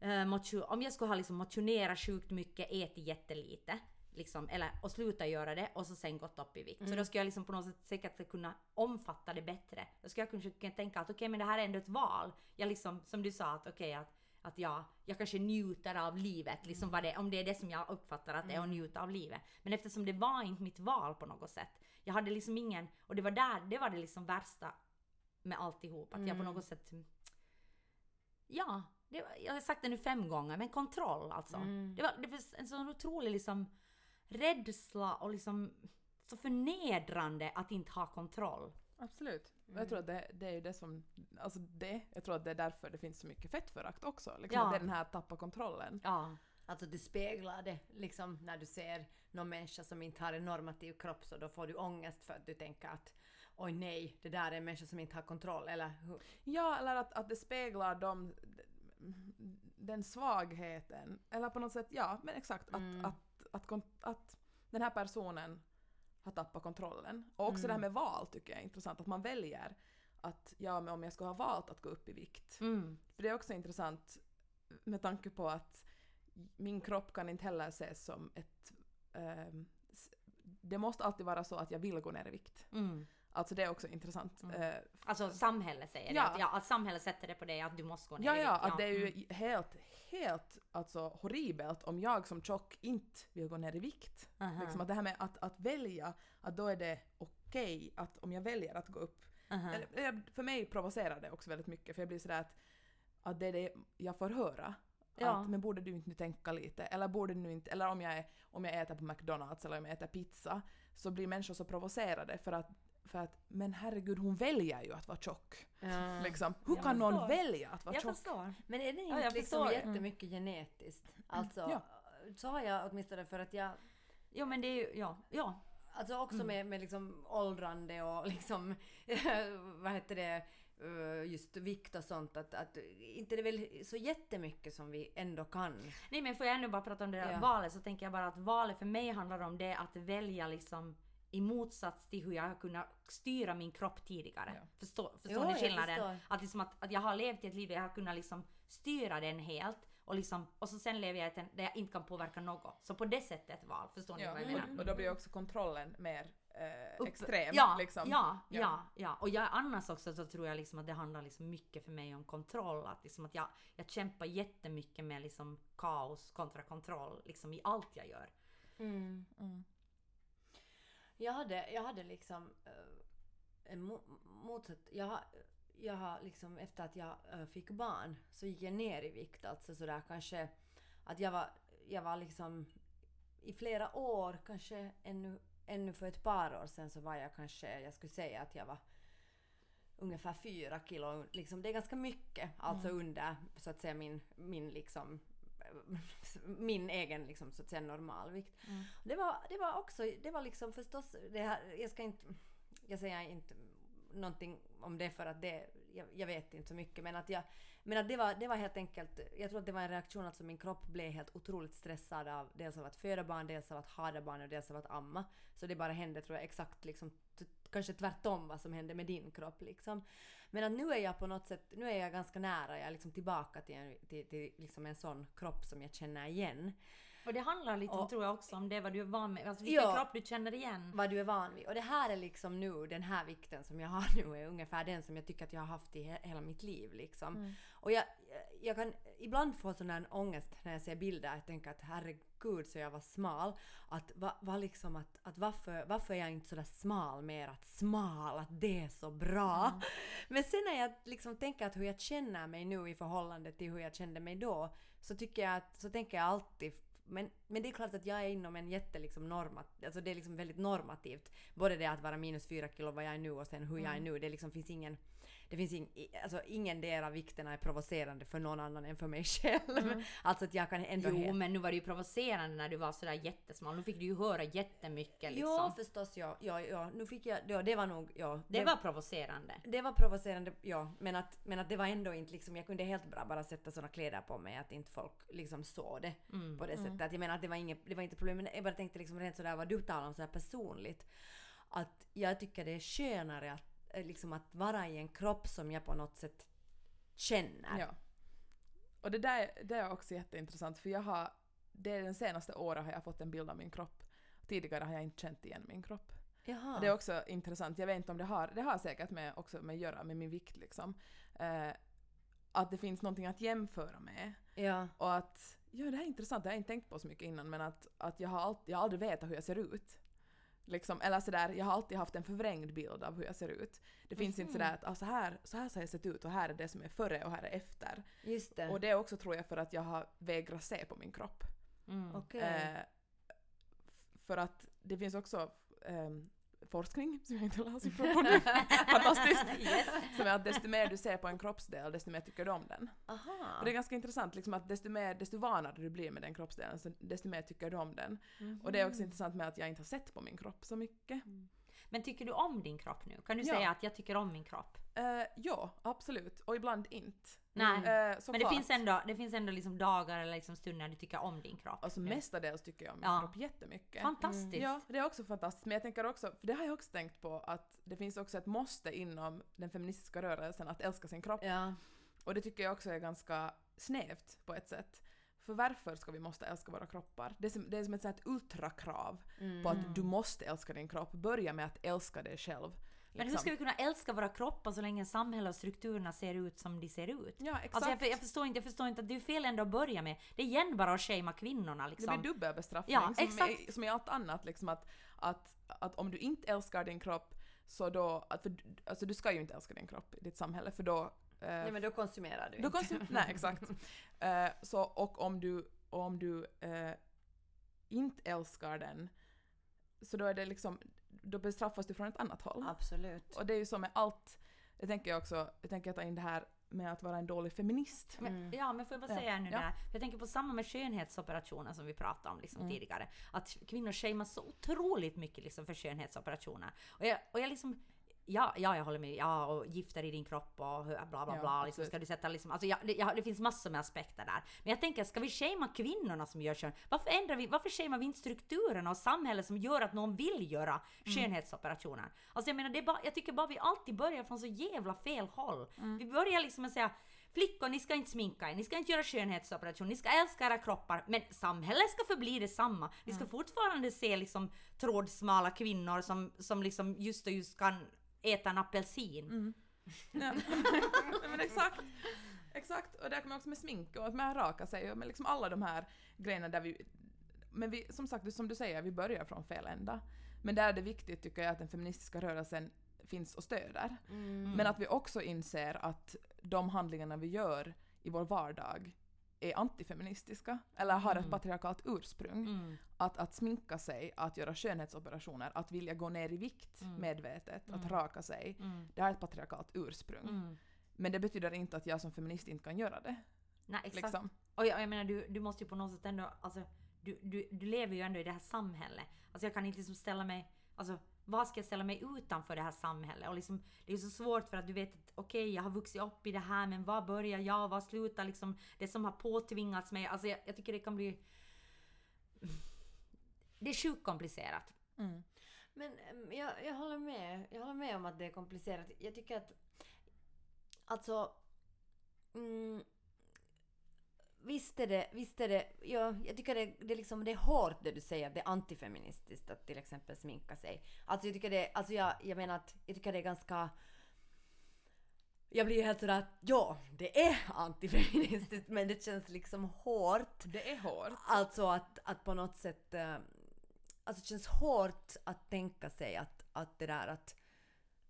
eh, om jag skulle ha liksom motionerat sjukt mycket, ätit jättelite, liksom, eller och sluta göra det och så sen gått upp i vikt. Så Mm. då skulle jag liksom på något sätt säkert kunna omfatta det bättre. Då skulle jag kanske kunna tänka att okej men det här är ändå ett val. Jag liksom, som du sa att okej att, att jag, jag kanske njuter av livet, liksom vad det, om det är det som jag uppfattar att det är att njuta av livet. Men eftersom det var inte mitt val på något sätt. Jag hade liksom ingen, och det var där, det var det liksom värsta med alltihop. Att jag på Mm. något sätt Ja, det, jag har sagt det nu fem gånger, men kontroll alltså. Mm. Det, var, det var en sån otrolig liksom rädsla och liksom så förnedrande att inte ha kontroll. Absolut. Mm. Jag tror att det, det är ju det som, alltså det, jag tror att det är därför det finns så mycket fettförakt också. Liksom Ja. att det är den här tappa kontrollen. Ja. Alltså du speglar det liksom när du ser någon människa som inte har en normativ kropp så då får du ångest för att du tänker att oj nej, det där är en människa som inte har kontroll eller hur? Ja, eller att, att det speglar dem, den svagheten. Eller på något sätt, ja men exakt. Att, Mm. att, att, att den här personen har tappat kontrollen. Och också Mm. det här med val tycker jag är intressant. Att man väljer att ja, men om jag skulle ha valt att gå upp i vikt. Mm. För det är också intressant med tanke på att min kropp kan inte heller ses som ett... s- det måste alltid vara så att jag vill gå ner i vikt. Mm. Alltså det är också intressant. Mm. Eh, Alltså samhället säger Ja. det. Att, ja, att samhället sätter det på dig att du måste gå ner Ja, ja, att det är ju Mm. helt, helt alltså, horribelt om jag som tjock inte vill gå ner i vikt. Aha. Liksom att det här med att, att välja, att då är det okej att om jag väljer att gå upp. Aha. Eller, eller, för mig provocerar det också väldigt mycket för jag blir sådär att, att det är det jag får höra. Ja. Att, men borde du inte nu tänka lite? Eller borde du nu inte, eller om jag, är, om jag äter på McDonalds eller om jag äter pizza så blir människor så provocerade för att, för att men herregud hon väljer ju att vara tjock. Liksom. Hur Jag kan någon förstår. välja att vara Jag tjock? förstår. Men är det Ja, inte jag liksom jättemycket genetiskt? Alltså, Ja. så har jag åtminstone för att jag Jo men det är ju, ja, ja. Alltså också Mm. med, med liksom åldrande och <laughs> liksom, vad heter det, eh, just vikt och sånt. Att, att inte det är väl så jättemycket som vi ändå kan. Nej men får jag ännu bara prata om det där Ja. valet så tänker jag bara att valet för mig handlar om det att välja liksom i motsats till hur jag har kunnat styra min kropp tidigare. Ja. Förstår, förstår Jo, ni skillnaden? Att, liksom att, att jag har levt ett liv där jag har kunnat liksom styra den helt och, liksom, och så sen lever jag ett där jag inte kan påverka något. Så på det sättet val, förstår ni Ja, vad jag menar? och, då blir också kontrollen mer eh, extrem. Ja, liksom. ja, ja, Ja. ja, Och jag, annars också så tror jag liksom att det handlar liksom mycket för mig om kontroll. Att, liksom att jag, jag kämpar jättemycket med liksom kaos kontra kontroll liksom i allt jag gör. Mm. Jag hade, jag hade liksom eh, motsatt... Jag jag har liksom efter att jag eh, fick barn så gick jag ner i vikt. Alltså sådär kanske att jag var, jag var liksom i flera år, kanske ännu, ännu för ett par år sedan så var jag kanske, jag skulle säga att jag var ungefär fyra kilo. Liksom, det är ganska mycket. Alltså under så att säga min, min liksom min egen liksom, så att säga normalvikt. Mm. Det, var, det var också, det var liksom förstås, det här, jag ska inte, jag säger inte någonting om det för att det, jag, jag vet inte så mycket men att jag, men att det var, det var helt enkelt, jag tror att det var en reaktion att min kropp blev helt otroligt stressad av dels av att föda barn, dels av att ha barn och dels av att amma. Så det bara hände tror jag exakt liksom, kanske tvärtom vad som hände med din kropp liksom. Men att nu är jag på något sätt, nu är jag ganska nära, jag är liksom tillbaka till en, till, till liksom en sån kropp som jag känner igen. Och det handlar lite Och- tror jag också, om det vad du är van med. Alltså vilken Ja. kropp du känner igen. vad du är van vid. Och det här är liksom nu, den här vikten som jag har <laughs> nu är ungefär den som jag tycker att jag har haft i he- hela mitt liv liksom. Och jag, jag kan ibland få sån här ångest när jag ser bilder, jag tänker att herregud så jag var smal. Att, va, va liksom att, att varför, varför är jag inte sådär smal mer? Att smal, att det är så bra. <laughs> Men sen när jag liksom tänker att hur jag känner mig nu i förhållande till hur jag kände mig då, så tycker jag att, så tänker jag alltid men, men det är klart att jag är inom en jätte liksom normat, alltså det är liksom väldigt normativt. Både det att vara minus fyra kilo vad jag är nu och sen hur jag är nu. Det liksom finns ingen, det finns ing, i- alltså ingen del av vikterna är provocerande för någon annan än för mig själv. Alltså att jag kan ändå Jo, helt- men nu var det ju provocerande när du var sådär jättesmal. Nu fick du ju höra jättemycket liksom. Ja förstås ja, ja, ja, nu fick jag, ja, det var nog, ja. det var provocerande. det var provocerande, ja. Men att, men att det var ändå inte liksom, jag kunde helt bra bara sätta såna kläder på mig att inte folk liksom såg det Mm. på det sättet. Att jag menar att det var inget, det var inte problem. Men jag bara tänkte liksom rent sådär vad du talar om sådär personligt. Att jag tycker det är skönare att, liksom att vara i en kropp som jag på något sätt känner. Ja. Och det där det är också jätteintressant för jag har, det är den senaste året har jag fått en bild av min kropp. Tidigare har jag inte känt igen min kropp. Jaha. Och det är också intressant, jag vet inte om det har, det har säkert med, också med att göra med min vikt liksom. Eh, att det finns någonting att jämföra med. ja. Och att, ja det här är intressant, det har jag inte tänkt på så mycket innan men att, att jag har alltid, jag har aldrig vetat hur jag ser ut. Liksom, eller sådär, jag har alltid haft en förvrängd bild av hur jag ser ut. Det finns inte sådär att ah, så, här, så här har jag sett ut och här är det som är före och här är efter. Just det. Och det är också tror jag för att jag har vägrat se på min kropp. Mm. Okej. Eh, för att det finns också ehm, forskning som jag inte läser på nu. <laughs> Fantastiskt! Som är att desto mer du ser på en kroppsdel desto mer tycker du om den. Aha. Och det är ganska intressant liksom att desto, mer, desto vanare du blir med den kroppsdelen så desto mer tycker du om den. Mhm. Och det är också intressant med att jag inte har sett på min kropp så mycket. Men tycker du om din kropp nu? Kan du Ja. säga att jag tycker om min kropp? Eh, ja, absolut. Och ibland inte. Nej. Eh, Men det finns ändå, det finns ändå liksom dagar eller liksom stunder när du tycker om din kropp. Alltså mestadels tycker jag om min Ja. kropp jättemycket. Fantastiskt. Ja, det är också fantastiskt. Men jag tänker också, för det har jag också tänkt på, att det finns också ett måste inom den feministiska rörelsen att älska sin kropp. Ja. Och det tycker jag också är ganska snävt på ett sätt. För varför ska vi måste älska våra kroppar? Det är som, det är som ett sånt här ultrakrav på att du måste älska din kropp. Börja med att älska dig själv. Men hur liksom. ska vi kunna älska våra kroppar så länge samhället och strukturerna ser ut som de ser ut? Ja, exakt. Alltså jag, jag, förstår inte, jag förstår inte att det är fel ändå att börja med. Det är igen bara att shamea kvinnorna Det liksom. blir dubbelbestraffning Ja, som, exakt. i, som i allt annat. Liksom att, att, att om du inte älskar din kropp så då, att för, alltså du ska ju inte älska din kropp i ditt samhälle för då... eh, Nej men då konsumerar du då inte. konsum- nej exakt. <laughs> Eh, så, och om du, om du eh, inte älskar den så då är det liksom, då bestraffas du från ett annat håll. Absolut. Och det är ju så med allt, jag tänker jag också, jag tänker ta in det här med att vara en dålig feminist. Men, Ja, men får jag bara Ja. säga nu Ja. där. Jag tänker på samma med skönhetsoperationer som vi pratade om liksom Mm. tidigare. Att kvinnor shameas så otroligt mycket liksom för skönhetsoperationer. Och jag, och jag liksom Ja, ja, jag håller med. Ja, och gifter i din kropp och hur- bla bla Ja, bla. Liksom, ska du sätta liksom, alltså, ja, det, ja, det finns massor med aspekter där. Men jag tänker, ska vi shamea kvinnorna som gör kön? Varför ändrar vi, varför shamear vi inte strukturerna och samhället som gör att någon vill göra Mm. skönhetsoperationer? Alltså jag menar, det bara, jag tycker bara vi alltid börjar från så jävla fel håll. Mm. Vi börjar liksom att säga Flickor, ni ska inte sminka er, ni ska inte göra skönhetsoperation, ni ska älska era kroppar, men samhället ska förbli detsamma. Vi ska fortfarande se liksom trådsmala kvinnor som, som liksom just och just kan äta en apelsin. Ja. Nej, men exakt. Exakt, och där kommer också med smink och med att raka sig och med liksom alla de här grejerna där vi... Men vi, som sagt, som du säger, vi börjar från fel ända. Men där är det viktigt tycker jag att den feministiska rörelsen finns och stöder. Men att vi också inser att de handlingarna vi gör i vår vardag är antifeministiska eller har ett patriarkalt ursprung. Mm. Att, att sminka sig, att göra skönhetsoperationer, att vilja gå ner i vikt medvetet, att raka sig, Mm. det har ett patriarkalt ursprung. Mm. Men det betyder inte att jag som feminist inte kan göra det. Nej, exakt. Liksom. Och jag, jag menar, du, du måste ju på något sätt ändå, alltså, du, du, du lever ju ändå i det här samhället. Alltså jag kan inte liksom ställa mig, alltså vad ska jag ställa mig utanför det här samhället? Och liksom, det är så svårt för att du vet att okej, jag har vuxit upp i det här, men var börjar jag? Var slutar liksom det som har påtvingats mig? Alltså jag, jag tycker det kan bli... Det är sjukt komplicerat. Mm. Men mm, jag, jag håller med. Jag håller med om att det är komplicerat. Jag tycker att... Alltså... Mm, visst är det, visst är det, ja, jag tycker det, det, är liksom, det är hårt det du säger, att det är antifeministiskt att till exempel sminka sig. Alltså jag tycker det, alltså jag, jag menar att, jag tycker det är ganska jag blir helt sådär att ja, det är antifeministiskt men det känns liksom hårt. Det är hårt. Alltså att, att på något sätt... eh, Alltså det känns hårt att tänka sig att, att det där att...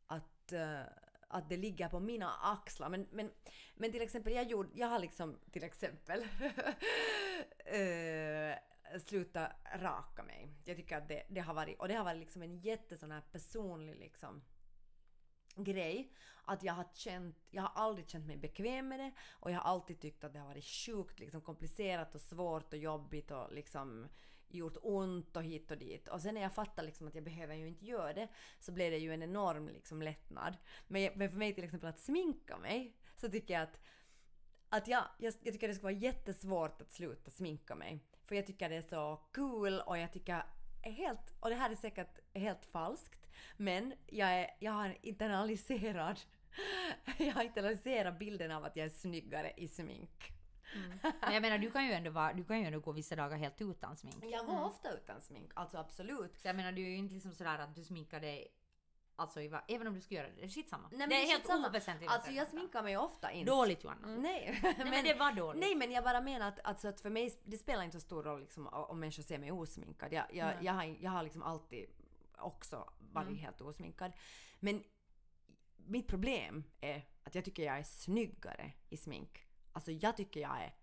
Att, eh, att det ligger på mina axlar. Men, men, men till exempel, jag, gjorde, jag har liksom till exempel uh, <laughs> slutat raka mig. Jag tycker att det, det har varit... Och det har varit liksom en jätte sån här personlig liksom grej. Att jag har känt, jag har aldrig känt mig bekväm med det och jag har alltid tyckt att det har varit sjukt liksom komplicerat och svårt och jobbigt och liksom gjort ont och hit och dit. Och sen när jag fattade liksom att jag behöver ju inte göra det så blev det ju en enorm liksom lättnad. Men, men för mig till exempel att sminka mig så tycker jag att att jag, jag, jag tycker det skulle vara jättesvårt att sluta sminka mig. För jag tycker det är så cool och jag tycker helt, och det här är säkert helt falskt, men jag, är, jag har internaliserad <laughs> jag har internaliserat bilden av att jag är snyggare i smink. Men jag menar, du kan ju ändå, vara, du kan ju ändå gå vissa dagar helt utan smink. Jag går ofta utan smink, alltså absolut. Så jag menar, du är ju inte liksom sådär att du sminkar dig Alltså även om du ska göra det, det är skitsamma. Nej, men det är helt skitsamma. oväsentligt. Alltså jag sminkar mig ofta inte. Dåligt Johanna. Nej, Nej <laughs> men det var dåligt. Nej men jag bara menar att, alltså, att för mig det spelar inte så stor roll liksom, om människor ser mig osminkad. Jag, jag, jag, har, jag har liksom alltid också varit Mm. helt osminkad. Men mitt problem är att jag tycker jag är snyggare i smink. Alltså jag tycker jag är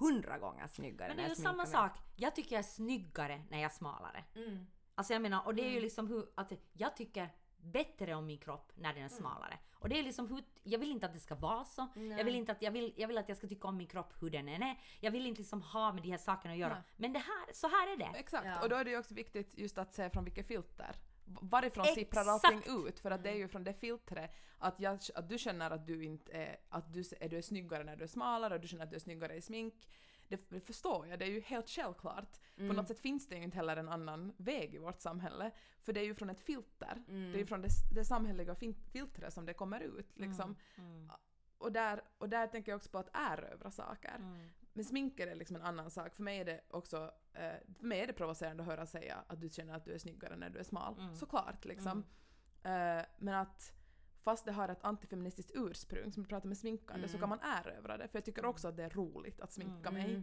hundra gånger snyggare Men det är ju samma mig. sak. Jag tycker jag är snyggare när jag är smalare. Mm. Alltså jag menar, och det är ju liksom hur, att jag tycker bättre om min kropp när den är smalare. Och det är liksom hur, jag vill inte att det ska vara så. Jag vill inte att, jag vill, jag vill att jag ska tycka om min kropp hur den än är. Jag vill inte liksom ha med de här sakerna att göra. Nej. Men det här, så här är det. Exakt, Ja. och då är det ju också viktigt just att se från vilket filter. Varifrån sipprar Exakt. allting ut? För att det är ju från det filtret att, jag, att du känner att du inte är, att du, är, du är snyggare när du är smalare och du känner att du är snyggare i smink. Det, det förstår jag, det är ju helt självklart. På något sätt finns det ju inte heller en annan väg i vårt samhälle. För det är ju från ett filter. Det är ju från det, det samhälleliga filtret som det kommer ut. Liksom. Mm. Och, där, och där tänker jag också på att erövra saker. Mm. Men smink är liksom en annan sak. För mig är det också eh, för mig är det provocerande att höra säga att du känner att du är snyggare när du är smal. Mm. Såklart liksom. Eh, men att fast det har ett antifeministiskt ursprung, som vi pratar med sminkande, så kan man erövra det. För jag tycker också att det är roligt att sminka mig.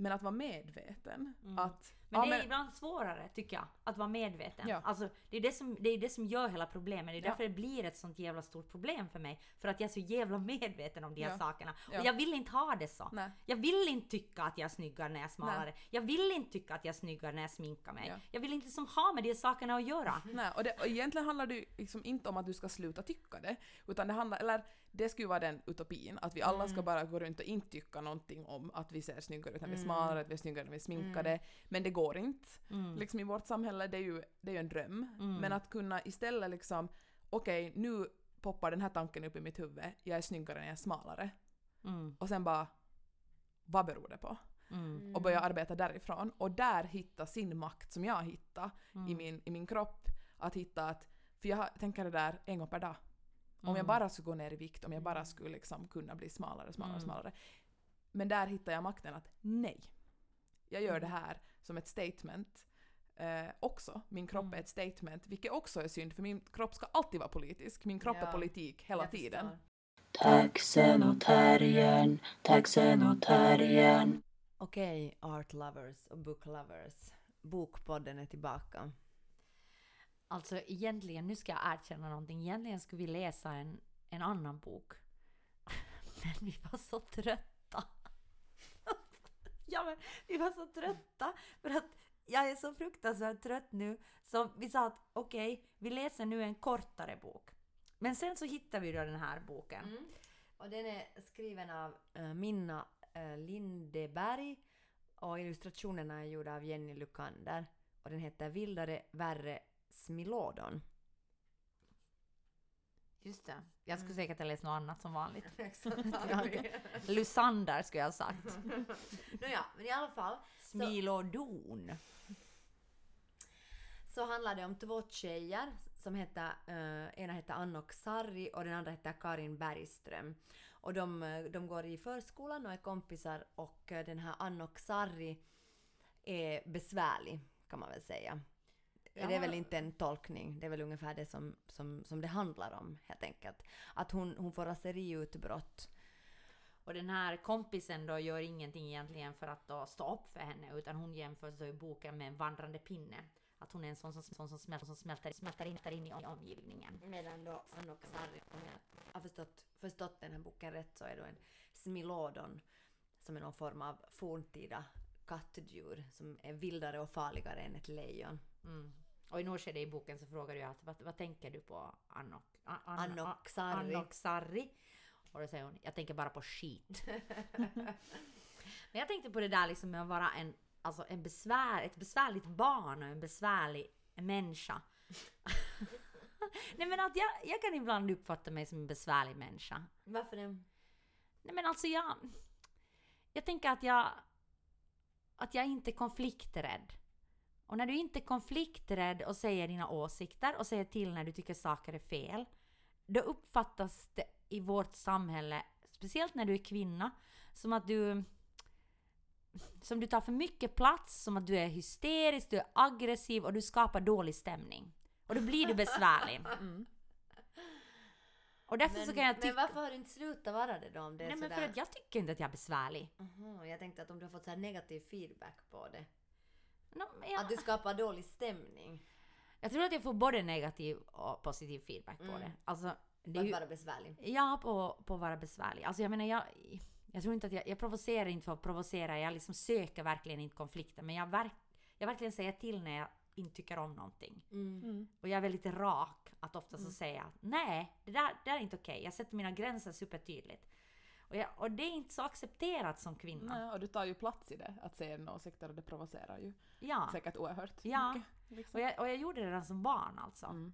Men att vara medveten. Mm. Att, Men ja, det är men- ibland svårare tycker jag, att vara medveten. Ja. Alltså, det är det, som, det är det som gör hela problemet. Det är Ja. därför det blir ett sånt jävla stort problem för mig. För att jag är så jävla medveten om de här Ja. sakerna. Ja. Och jag vill inte ha det så. Nej. Jag vill inte tycka att jag är snyggare när jag är smalare. Jag vill inte tycka att jag är snyggare när jag sminkar mig. Ja. Jag vill inte liksom ha med de här sakerna att göra. Nej, och, det, och egentligen handlar det liksom inte om att du ska sluta tycka det, utan det handlar, eller det skulle vara den utopin, att vi alla Mm. ska bara gå runt och inte tycka någonting om att vi ser snyggare ut när vi är smalare, att vi är snyggare när vi är sminkade, Mm. men det går inte. Liksom i vårt samhälle, det är ju, det är ju en dröm. Mm. Men att kunna istället liksom, okej nu poppar den här tanken upp i mitt huvud, jag är snyggare när jag är smalare. Mm. Och sen bara, vad beror det på? Mm. och börja arbeta därifrån. Och där hitta sin makt som jag hittar Mm. i, min, i min kropp. Att hitta att, för jag tänker det där en gång per dag. Om Mm. jag bara skulle gå ner i vikt, om jag bara skulle liksom kunna bli smalare, smalare, Mm. smalare. Men där hittar jag makten att nej. Jag gör Mm. det här som ett statement. Eh, också. Min kropp Mm. är ett statement, vilket också är synd för min kropp ska alltid vara politisk. Min kropp Ja. är politik hela Jag tiden. Taxen och terriern, taxen och terriern. Okej, art lovers och book lovers. Bokpodden är tillbaka. Alltså egentligen, nu ska jag erkänna någonting. Egentligen skulle vi läsa en, en annan bok. <laughs> Men vi var så trötta. <laughs> ja men vi var så trötta för att jag är så fruktansvärt trött nu. Så vi sa att okej, vi läser nu en kortare bok. Men sen så hittade vi då den här boken. Mm. Och den är skriven av äh, Minna äh, Lindeberg och illustrationerna är gjorda av Jenny Lukander. Och den heter Vildare, värre, smilodon. Just det. Jag skulle säkert ha läst något annat som vanligt. <laughs> <laughs> ja, Lusander skulle jag ha sagt. <laughs> Nåja, men i alla fall Smilodon. så handlar det om två tjejer som heter, eh, ena heter Anna och Sarri och den andra heter Karin Bergström. Och de, eh, de går i förskolan och är kompisar och eh, den här Annok Sarri är besvärlig kan man väl säga. Det är väl inte en tolkning, det är väl ungefär det som, som, som det handlar om helt enkelt. Att hon, hon får raseriutbrott. Och den här kompisen då gör ingenting egentligen för att då stå upp för henne utan hon jämförs då i boken med en vandrande pinne. Att hon är en sån som, sån som, smälter, som smälter, smälter, in, in i omgivningen. Medan då Sarri, om jag har förstått, förstått den här boken rätt, så är då en smilodon som är någon form av forntida kattdjur som är vildare och farligare än ett lejon. Mm. Och i något skede i boken så frågar du att vad, vad tänker du på Annok? An- Annok Sarri. Annok Sarri. Och då säger hon, jag tänker bara på skit. <laughs> Men jag tänkte på det där liksom med att vara en, alltså en besvär, ett besvärligt barn och en besvärlig människa. <laughs> Nej men att jag, jag kan ibland uppfatta mig som en besvärlig människa. Varför det? Nej men alltså jag... Jag tänker att jag... Att jag inte är konflikträdd. Och när du inte är konflikträdd och säger dina åsikter och säger till när du tycker saker är fel. Då uppfattas det i vårt samhälle, speciellt när du är kvinna, som att du... Som du tar för mycket plats, som att du är hysterisk, du är aggressiv och du skapar dålig stämning. Och då blir du besvärlig. Och därför så kan jag tycka... men varför har du inte slutat vara det då om det är Nej men sådär? för att jag tycker inte att jag är besvärlig. Aha, jag tänkte att om du har fått så negativ feedback på det. No, jag, Att du skapar dålig stämning. jag tror att jag får både negativ och positiv feedback på Mm. det. Alltså, det är att vara besvärlig. ja, på, på att vara besvärlig. Alltså jag menar, jag, jag tror inte att jag, jag provocerar inte för att provocera. Jag liksom söker verkligen inte konflikter. Men jag, verk, jag verkligen säger till när jag inte tycker om någonting. Mm. Och jag är väldigt rak att ofta så säga nej, det där, det där är inte okej. Jag sätter mina gränser supertydligt. Och, jag, och det är inte så accepterat som kvinna. Nej, och du tar ju plats i det, att säga dina åsikter och det provocerar ju Ja. säkert oerhört Ja. mycket. Liksom. Och jag, och jag gjorde det redan som barn alltså. Mm.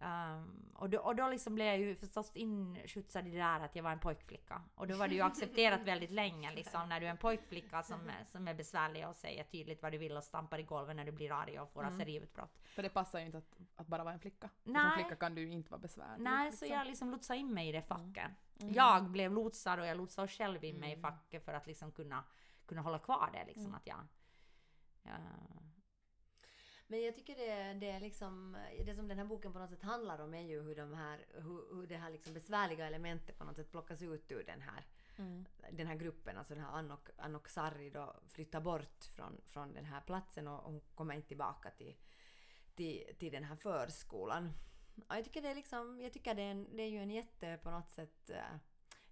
Ehm, och, då, och då liksom blev jag ju förstås inskjutsad i det där att jag var en pojkflicka. Och då var det ju accepterat <laughs> väldigt länge liksom när du är en pojkflicka som, är- som är besvärlig och säger tydligt vad du vill och stampar i golvet när du blir arg och får Mm. raseriutbrott. För det passar ju inte att, att bara vara en flicka. Som Nej. flicka kan du ju inte vara besvärlig. Nej, liksom. så jag liksom lotsade in mig i det facket. Mm. Jag blev lotsad och jag lotsade själv in mig i Mm. facket för att liksom kunna, kunna hålla kvar det liksom Mm. att jag... jag Men jag tycker det, det är liksom, det som den här boken på något sätt handlar om är ju hur de här, hur, hur det här liksom besvärliga elementet på något sätt plockas ut ur den här, Mm. den här gruppen, alltså den här Annok, Annok Sarri då flyttar bort från, från den här platsen och hon kommer inte tillbaka till, till, till den här förskolan. Och jag tycker det är liksom, jag tycker det är, en, det är ju en jätte på något sätt eh,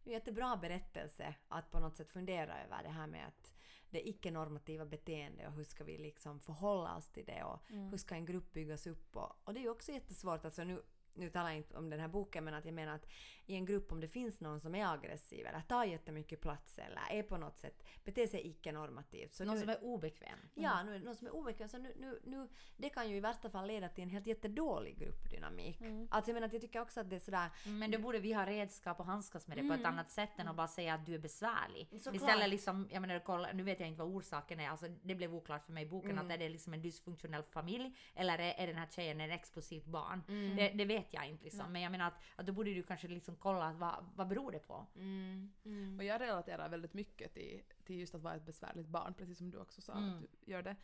en jättebra berättelse att på något sätt fundera över det här med att det icke-normativa beteende och hur ska vi liksom förhålla oss till det och Mm. hur ska en grupp byggas upp och, och det är ju också jättesvårt, alltså nu, nu talar jag inte om den här boken men att jag menar att i en grupp om det finns någon som är aggressiv eller tar jättemycket plats eller är på något sätt beter sig icke-normativt. Någon nu, som är obekväm. Ja, nu, någon som är obekväm. Så nu, nu, nu, det kan ju i värsta fall leda till en helt jättedålig gruppdynamik. Mm. Alltså jag menar att jag tycker också att det är sådär... Men då borde vi ha redskap och handskas med det på ett annat sätt än att bara säga att du är besvärlig. Såklart. Istället liksom, jag menar kolla, nu vet jag inte vad orsaken är, alltså det blev oklart för mig i boken Mm. att är det liksom en dysfunktionell familj eller är, är den här tjejen en explosivt barn? Mm. Det, det vet jag inte liksom. Men jag menar att, att då borde du kanske liksom kolla att vad, vad beror det på? Mm, mm. Och jag relaterar väldigt mycket till, till just att vara ett besvärligt barn, precis som du också sa Mm. att du gör det.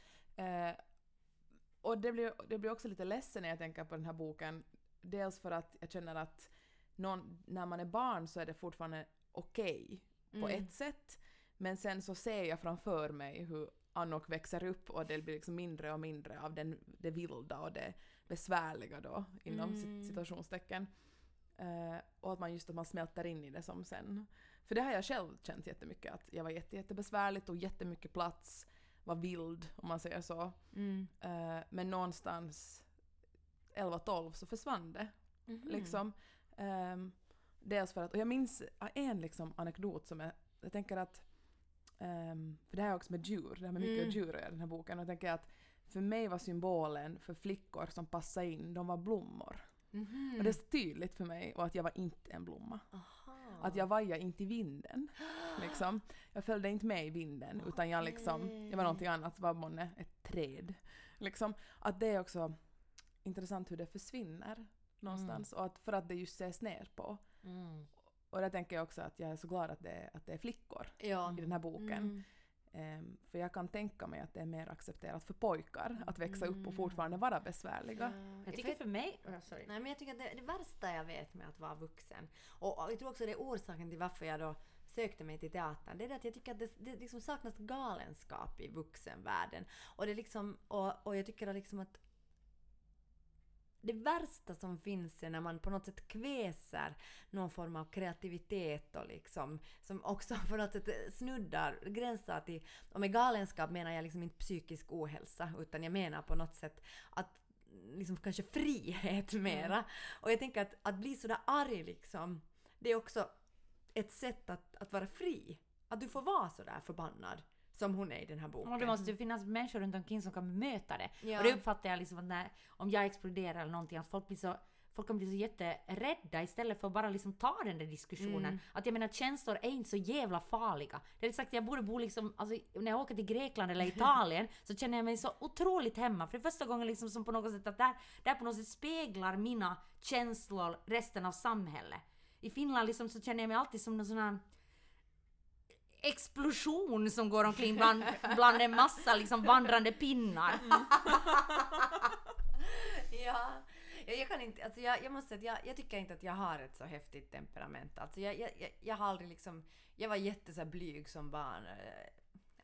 Eh, och det blir, det blir också lite ledsen när jag tänker på den här boken. Dels för att jag känner att någon, när man är barn så är det fortfarande okej på Mm. ett sätt. Men sen så ser jag framför mig hur Annok växer upp och det blir liksom mindre och mindre av den, det vilda och det besvärliga då inom Mm. situationstecken. Eh, och att man just att man smälter in i det som sen. För det har jag själv känt jättemycket att jag var jätte, jättebesvärligt och jättemycket plats, var vild om man säger så. Mm. Eh, men någonstans 11-12 så försvann det Mhm. liksom. Ehm, dels för att, och jag minns en liksom anekdot som jag, jag tänker att, ehm, för det här är också med djur, det här med mycket Mm. djur i den här boken, och jag tänker att för mig var symbolen för flickor som passade in, de var blommor. Mhm. Och det är så tydligt för mig och att jag var inte en blomma. Aha. Att jag vajade inte i vinden. <gasps> Liksom. Jag följde inte med i vinden utan jag liksom, jag var någonting annat, var månne ett träd. Liksom. Att det är också intressant hur det försvinner någonstans och att för att det just ses ner på. Och där tänker jag också att jag är så glad att det är, att det är flickor Ja. i den här boken. Mm. Ehm, för jag kan tänka mig att det är mer accepterat för pojkar att växa upp Mm. och fortfarande vara besvärliga. Jag tycker för mig... Oh, sorry. Nej men jag tycker att det, det värsta jag vet med att vara vuxen, och, och jag tror också det är orsaken till varför jag då sökte mig till teatern, det är det att jag tycker att det, det liksom saknas galenskap i vuxenvärlden. Och det liksom, och, och jag tycker liksom att det värsta som finns är när man på något sätt kväser någon form av kreativitet och liksom, som också <laughs> på något sätt snuddar, gränsar till, och med galenskap menar jag liksom inte psykisk ohälsa, utan jag menar på något sätt att liksom kanske frihet <laughs> mera. Och jag tänker att, att bli sådär arg liksom, det är också ett sätt att, att vara fri. Att du får vara sådär förbannad som hon är i den här boken. Och det måste ju finnas människor runt omkring som kan bemöta det. Ja. Och det uppfattar jag liksom att när, om jag exploderar eller någonting, att folk blir så Folk kan bli så jätterädda istället för att bara liksom ta den där diskussionen. Mm. Att jag menar känslor är inte så jävla farliga. Det är sagt jag borde bo liksom, alltså när jag åker till Grekland eller <laughs> Italien så känner jag mig så otroligt hemma. För det är första gången liksom som på något sätt att där, där på något sätt speglar mina känslor resten av samhället. I Finland liksom så känner jag mig alltid som någon sån här explosion som går omkring bland, bland en massa liksom vandrande pinnar. <laughs> Ja, jag, jag kan inte, alltså jag, jag måste säga att jag, jag tycker inte att jag har ett så häftigt temperament. Alltså jag, jag, jag, jag har aldrig liksom, jag var jätte så blyg som barn. eh,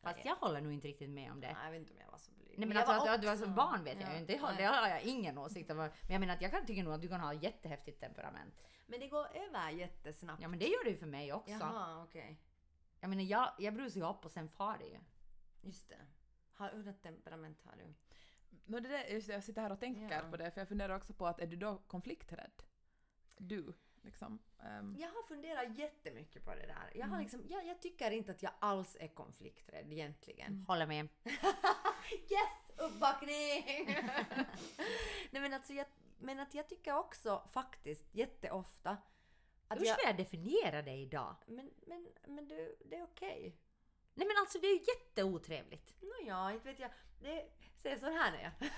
Fast jag håller nog inte riktigt med om det. Nej, jag vet inte om jag var så blyg. Nej men jag alltså var att du var som barn vet jag Ja, ju inte. Det har, jag ingen åsikt om. Men jag menar att jag kan tycka nog att du kan ha jättehäftigt temperament. Men det går över jättesnabbt. Ja men det gör det ju för mig också. Jaha, okej. Jag menar jag, jag brusar ju upp och sen far det ju. Just det. Har, hurdant temperament har du? No, det där, just det, jag sitter här och tänker Ja. på det, för jag funderar också på att är du då konflikträdd? Du, liksom. Ehm, Jag har funderat jättemycket på det där. Jag, Mm. har liksom, jag, jag tycker inte att jag alls är konflikträdd egentligen. Håller med. <laughs> Yes! Uppbackning! <laughs> Nej men alltså jag, men att jag tycker också faktiskt jätteofta att Hur jag... ska jag definiera dig idag? Men, men, men du, det är okej. Nej men alltså det är ju jätteotrevligt. Nåja, inte vet jag. Det ser så här är jag. <laughs>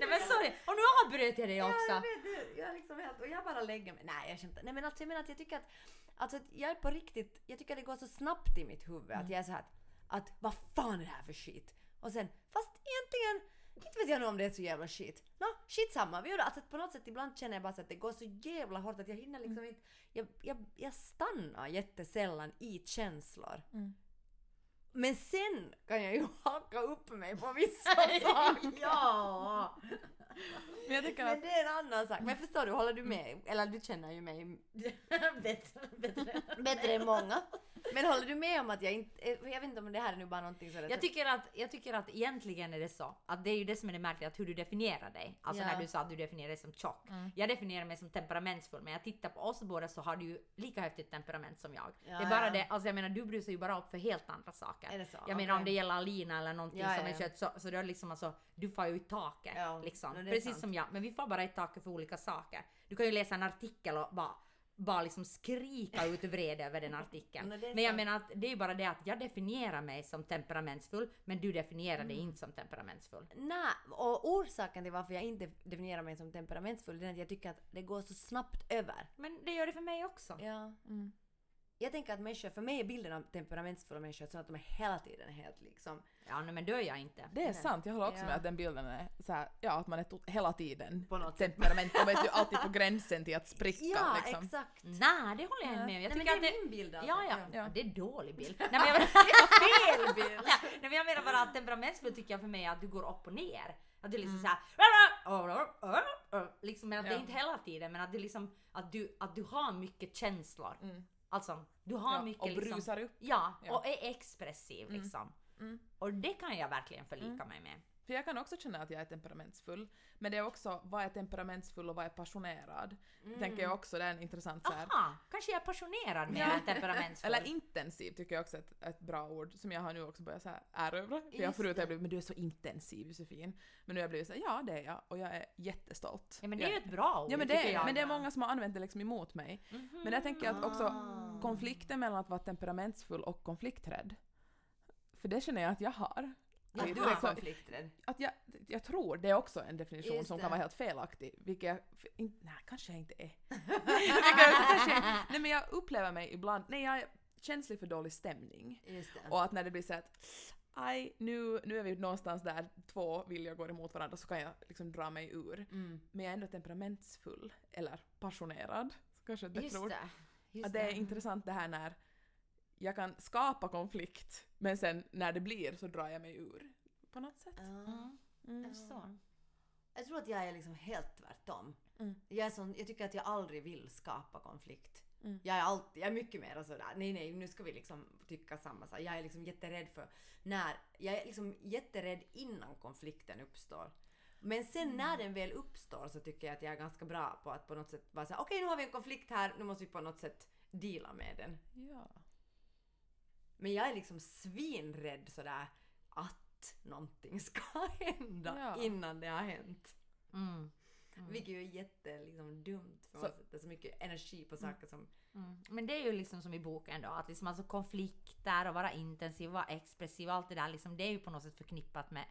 Nej men sorry, och nu avbröt jag dig Ja, också. jag vet. Jag liksom helt... Och jag bara lägger mig... Nej, jag skämtar. Nej men alltså jag menar att jag tycker att... Alltså att jag är på riktigt... Jag tycker att det går så snabbt i mitt huvud att jag är så här att, vad fan är det här för skit? Och sen, fast egentligen... Inte vet jag nog om det är så jävla skit. Nå, skitsamma. Vi gör det. Alltså på något sätt ibland känner jag bara så att det går så jävla hårt att jag hinner liksom inte... Jag, jag, jag stannar jättesällan i känslor. Mm. Men sen kan jag ju <laughs> haka upp mig på vissa <laughs> saker. ja! <laughs> Men jag tycker Men att det är en annan sak. Men förstår du, håller du med? Eller du känner ju mig <laughs> bättre, bättre. bättre än många. Men håller du med om att jag inte... Jag vet inte om det här är nu bara någonting sådär... Jag tycker, att, jag tycker att egentligen är det så att det är ju det som är det märkliga, att hur du definierar dig. Alltså Ja. när du sa att du definierar dig som tjock. Jag definierar mig som temperamentsfull, men jag tittar på oss båda så har du ju lika häftigt temperament som jag. Ja, det är bara ja. det, alltså jag menar du brusar ju bara upp för helt andra saker. Är det så? Jag menar om det gäller Alina eller någonting som är kött så, så det är liksom alltså, du får ju i taket. Ja, liksom. Precis sant. som jag, men vi får bara i taket för olika saker. Du kan ju läsa en artikel och bara bara liksom skrika ut vrede över den artikeln. <laughs> Men jag sant. menar att det är ju bara det att jag definierar mig som temperamentsfull, men du definierar Mm. dig inte som temperamentsfull. Nej, och orsaken till varför jag inte definierar mig som temperamentsfull är att jag tycker att det går så snabbt över. Men det gör det för mig också. Ja. Mm. Jag tänker att människor, för mig är bilden av temperamentsfulla människor så att de är hela tiden helt liksom... Ja, men det är jag inte. det är sant, jag håller också Ja. med att den bilden är så här, ja att man är to- hela tiden På något temperament och vet du alltid på gränsen till att spricka Ja, liksom. exakt! Nej, det håller jag inte med om. Jag Nej, men det att är min bild av Ja, det. ja, Ja. ja. Det är dålig bild. <laughs> Nej, men jag, Fel bild! Ja, nej, men jag menar bara att temperamentsfull tycker jag för mig är att du går upp och ner. Att du liksom Mm. såhär... Liksom, men att det är Ja. inte hela tiden, men att det liksom att du, att du har mycket känslor. Mm. Alltså, du har Ja, mycket och liksom... brusar upp. Ja, Ja. och är expressiv liksom. Mm. Och det kan jag verkligen förlika mig med. För jag kan också känna att jag är temperamentsfull. Men det är också, vad är temperamentsfull och vad är passionerad? Tänker jag också, det är en intressant så här. Aha, kanske jag är passionerad mer än temperamentsfull. Eller intensiv tycker jag också är ett, ett bra ord som jag har nu också börjat så här erövra. För jag förut har jag blivit men du är så intensiv Josefin. Men nu har jag blivit så här, ja det är jag och jag är jättestolt. ja, men det är ju ett bra ord Ja men det, är, jag. men det är många som har använt det liksom emot mig. Mhm. Men jag tänker att också Ah. konflikten mellan att vara temperamentsfull och konflikträdd. För det känner jag att jag har. Att du är så- konflikträdd. att jag, jag tror det är också en definition Just som det. kan vara helt felaktig, vilket jag, in, nej kanske jag inte är. <laughs> Jag kanske, nej men jag upplever mig ibland, nej jag är känslig för dålig stämning. Och att när det blir så att aj, nu, nu är vi någonstans där två viljor går emot varandra så kan jag liksom dra mig ur. Mm. Men jag är ändå temperamentsfull, eller passionerad, kanske ett bättre ord. det. Just Att det är intressant det här när jag kan skapa konflikt men sen när det blir så drar jag mig ur. På något sätt. Mm. Mm. Jag förstår. Jag tror att jag är liksom helt tvärtom. Mm. Jag, är sån, jag tycker att jag aldrig vill skapa konflikt. Mm. Jag är alltid, jag är mycket mer sådär, nej nej nu ska vi liksom tycka samma sak. Jag är liksom jätterädd för när, jag är liksom jätterädd innan konflikten uppstår. Men sen Mm. när den väl uppstår så tycker jag att jag är ganska bra på att på något sätt vara såhär, okej nu har vi en konflikt här, nu måste vi på något sätt deala med den. Ja. Men jag är liksom svinrädd sådär att någonting ska <laughs> hända Ja. innan det har hänt. Mm. Mm. Vilket ju är jätte liksom, dumt för Så- man sätter så mycket energi på saker som... Mm. Men det är ju liksom som i boken då, att liksom alltså konflikter och vara intensiv, vara expressiv och allt det där liksom, det är ju på något sätt förknippat med,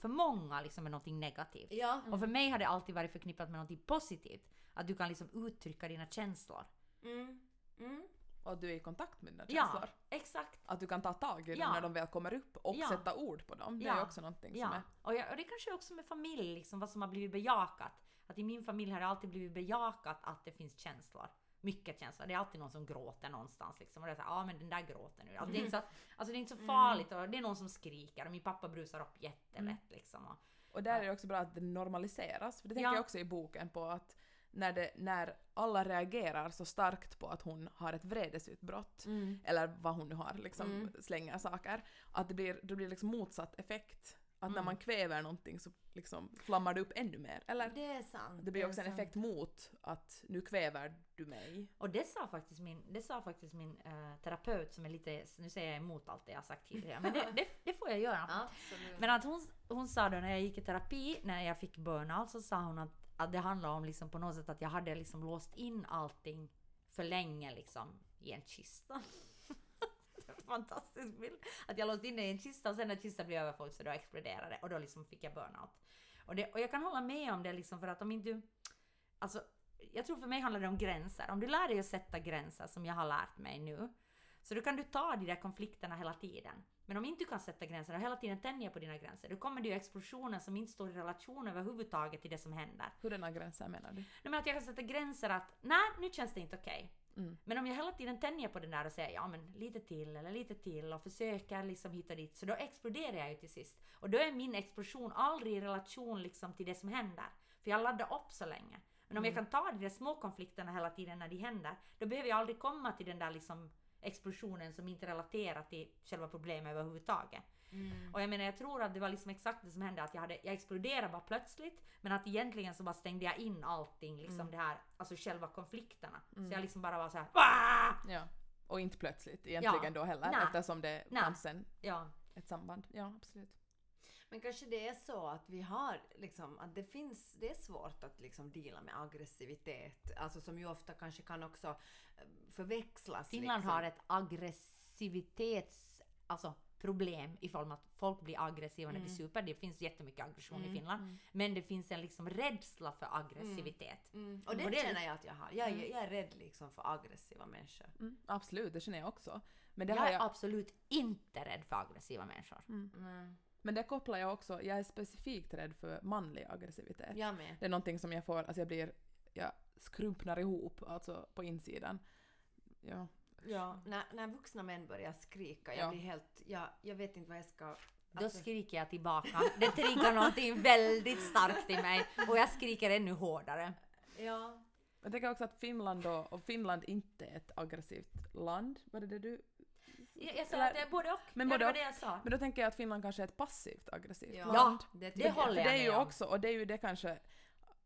för många liksom med någonting negativt. Ja. Och för mig har det alltid varit förknippat med någonting positivt. Att du kan liksom uttrycka dina känslor. Mm. Mm. Och att du är i kontakt med dina Ja, känslor. exakt. Att du kan ta tag i dem Ja. när de väl kommer upp och Ja. sätta ord på dem. Det är Ja. ju också någonting som Ja. är... Och, jag, och det kanske också med familj, liksom, vad som har blivit bejakat. Att i min familj har det alltid blivit bejakat att det finns känslor. Mycket känslor. Det är alltid någon som gråter någonstans. Liksom. Och det är såhär, ja men den där gråter nu. Alltså, det, är inte så alltså, det är inte så farligt. Och det är någon som skriker. Och min pappa brusar upp jättelätt. Liksom. Och, Och där är det också bra att det normaliseras. För det tänker Ja. jag också i boken på att när, det, när alla reagerar så starkt på att hon har ett vredesutbrott, Mm. eller vad hon nu har, liksom Mm. slänger saker, att det blir, det blir liksom motsatt effekt. Att när Mm. man kväver någonting så liksom flammar det upp ännu mer. Eller Det är sant. det blir också en sant. effekt mot att nu kväver du mig. och det sa faktiskt min, det sa faktiskt min eh, terapeut som är lite, nu säger jag emot allt det jag har sagt tidigare. Men det, <laughs> det, det får jag göra. Absolut. Men att hon, hon sa då när jag gick i terapi, när jag fick burnout, så sa hon att, att det handlade om liksom på något sätt att jag hade liksom låst in allting för länge liksom i en kista. <laughs> Fantastisk bild. Att jag låste in det i en kista och sen när kistan blev överfull så då exploderade det och då liksom fick jag burnout. Och, det, och jag kan hålla med om det liksom för att om inte du... Alltså, jag tror för mig handlar det om gränser. Om du lär dig att sätta gränser som jag har lärt mig nu. Så då kan du ta de där konflikterna hela tiden. Men om inte du kan sätta gränser och hela tiden tänja på dina gränser, då kommer det ju explosioner som inte står i relation överhuvudtaget till det som händer. Hurdana gränser menar du? Nej, men att jag kan sätta gränser att nej, nu känns det inte okej. Mm. Men om jag hela tiden tänjer på den där och säger ja men lite till eller lite till och försöker liksom hitta dit så då exploderar jag ju till sist. Och då är min explosion aldrig i relation liksom till det som händer. För jag laddar upp så länge. Men om jag kan ta de där små konflikterna hela tiden när de händer, då behöver jag aldrig komma till den där liksom explosionen som inte relaterar till själva problemet överhuvudtaget. Mm. Och jag menar jag tror att det var liksom exakt det som hände att jag, hade, jag exploderade bara plötsligt men att egentligen så bara stängde jag in allting liksom Mm. det här, alltså själva konflikterna. Mm. Så jag liksom bara var så här. "Wah!" Ja. Och inte plötsligt egentligen Ja. då heller Nej. eftersom det Nej. fanns en, Ja. ett samband. Ja, absolut. Men kanske det är så att vi har liksom, att det finns, det är svårt att liksom deala med aggressivitet, alltså som ju ofta kanske kan också eh, förväxlas. Finland liksom. har ett aggressivitets, alltså problem i form av att folk blir aggressiva när de Mm. super. Det finns jättemycket aggression i Mm, Finland. mm. Men det finns en liksom rädsla för aggressivitet. Mm. Och det, Och det- känner jag att jag har. Jag, är- Mm. jag är rädd liksom för aggressiva människor. Mm, absolut, det känner jag också. Men det, Jag har är jag, absolut inte rädd för aggressiva människor. Men det kopplar jag också, jag är specifikt rädd för manlig aggressivitet. Jag med. Det är någonting som jag får, alltså jag blir, jag skrumpnar ihop alltså på insidan. Ja. Ja, när, när vuxna män börjar skrika, jag Ja. blir helt, jag, jag vet inte vad jag ska... Då alltså- skriker jag tillbaka. Det triggar någonting väldigt starkt i mig och jag skriker ännu hårdare. Ja. Jag tänker också att Finland då, och Finland inte är ett aggressivt land, var det det du... Jag, jag sa Eller- att det är både och. Men ja, både det var det jag sa. Men då tänker jag att Finland kanske är ett passivt aggressivt Ja, land. det, det håller jag det är ju med också, och det är ju det kanske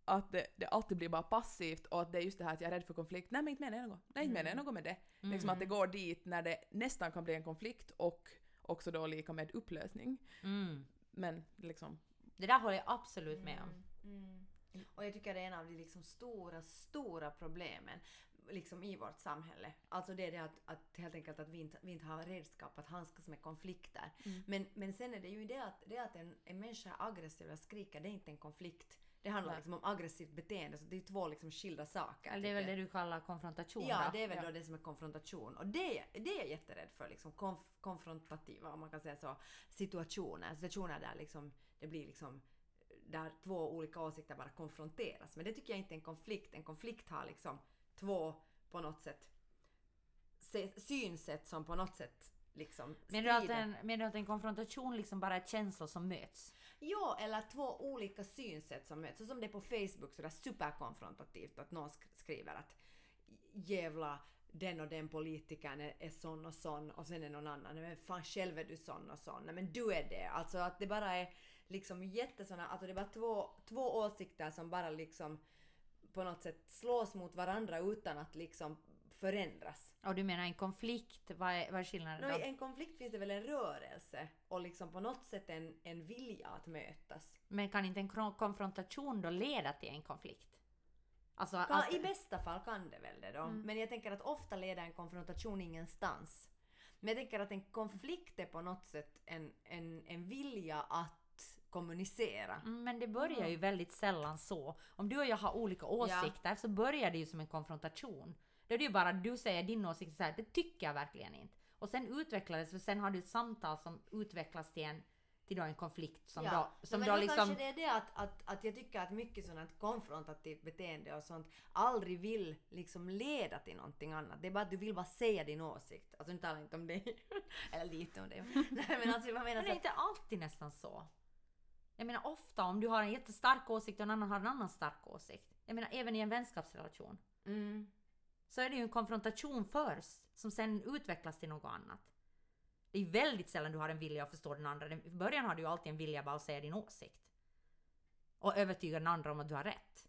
att det, det alltid blir bara passivt och att det är just det här att jag är rädd för konflikt. Nej men inte menar jag något. Nej inte menar jag något med det. Liksom att det går dit när det nästan kan bli en konflikt och också då lika med upplösning. Mm. Men liksom, Det där håller jag absolut med om. Mm. Mm. Och jag tycker det är en av de liksom stora, stora problemen. Liksom i vårt samhälle. Alltså det är det att, att helt enkelt att vi inte, vi inte har redskap att handskas med konflikter. Men, men sen är det ju det att, det att en, en människa är aggressiv eller skriker, det är inte en konflikt. Det handlar liksom om aggressivt beteende, så det är två liksom skilda saker. Eller det är väl det du kallar konfrontation Ja, då? det är väl Ja. då det som är konfrontation. Och det, det är jag jätterädd för, liksom konf- konfrontativa, om man kan säga så, situationer. Situationer där liksom, det blir liksom där två olika åsikter bara konfronteras. Men det tycker jag inte är en konflikt. En konflikt har liksom två på något sätt se, synsätt som på något sätt liksom Menar du, att en, menar du att en konfrontation liksom bara är känslor som möts? Ja, eller två olika synsätt som möts. Så som det är på Facebook sådär superkonfrontativt att någon sk- skriver att jävla den och den politikern är, är sån och sån och sen är någon annan. Men fan själv är du sån och sån. Nej men du är det. Alltså att det bara är liksom jättesåna, alltså det är bara två, två åsikter som bara liksom på något sätt slås mot varandra utan att liksom förändras. Och du menar en konflikt, vad är, vad är skillnaden då? I en konflikt finns det väl en rörelse och liksom på något sätt en, en vilja att mötas. Men kan inte en konfrontation då leda till en konflikt? Alltså Kan, att, I bästa fall kan det väl det då. Men jag tänker att ofta leder en konfrontation ingenstans. Men jag tänker att en konflikt är på något sätt en, en, en vilja att kommunicera. Mm, Men det börjar ju väldigt sällan så. Om du och jag har olika åsikter så börjar det ju som en konfrontation. Då är det ju bara att du säger din åsikt så här, det tycker jag verkligen inte. Och sen sig, för sen har du ett samtal som utvecklas till en, till då en konflikt som då, som men då liksom... kanske det är det att, att, att jag tycker att mycket sånt här konfrontativt beteende och sånt aldrig vill liksom leda till någonting annat. Det är bara att du vill bara säga din åsikt. Alltså nu talar jag inte om dig. <laughs> Eller lite om dig. <laughs> Nej men alltså jag menar Men det är inte alltid nästan så. Jag menar ofta om du har en jättestark åsikt och en annan har en annan stark åsikt. Jag menar även i en vänskapsrelation. mm, så är det ju en konfrontation först som sen utvecklas till något annat. Det är väldigt sällan du har en vilja att förstå den andra. I början har du ju alltid en vilja bara att säga din åsikt. Och övertyga den andra om att du har rätt.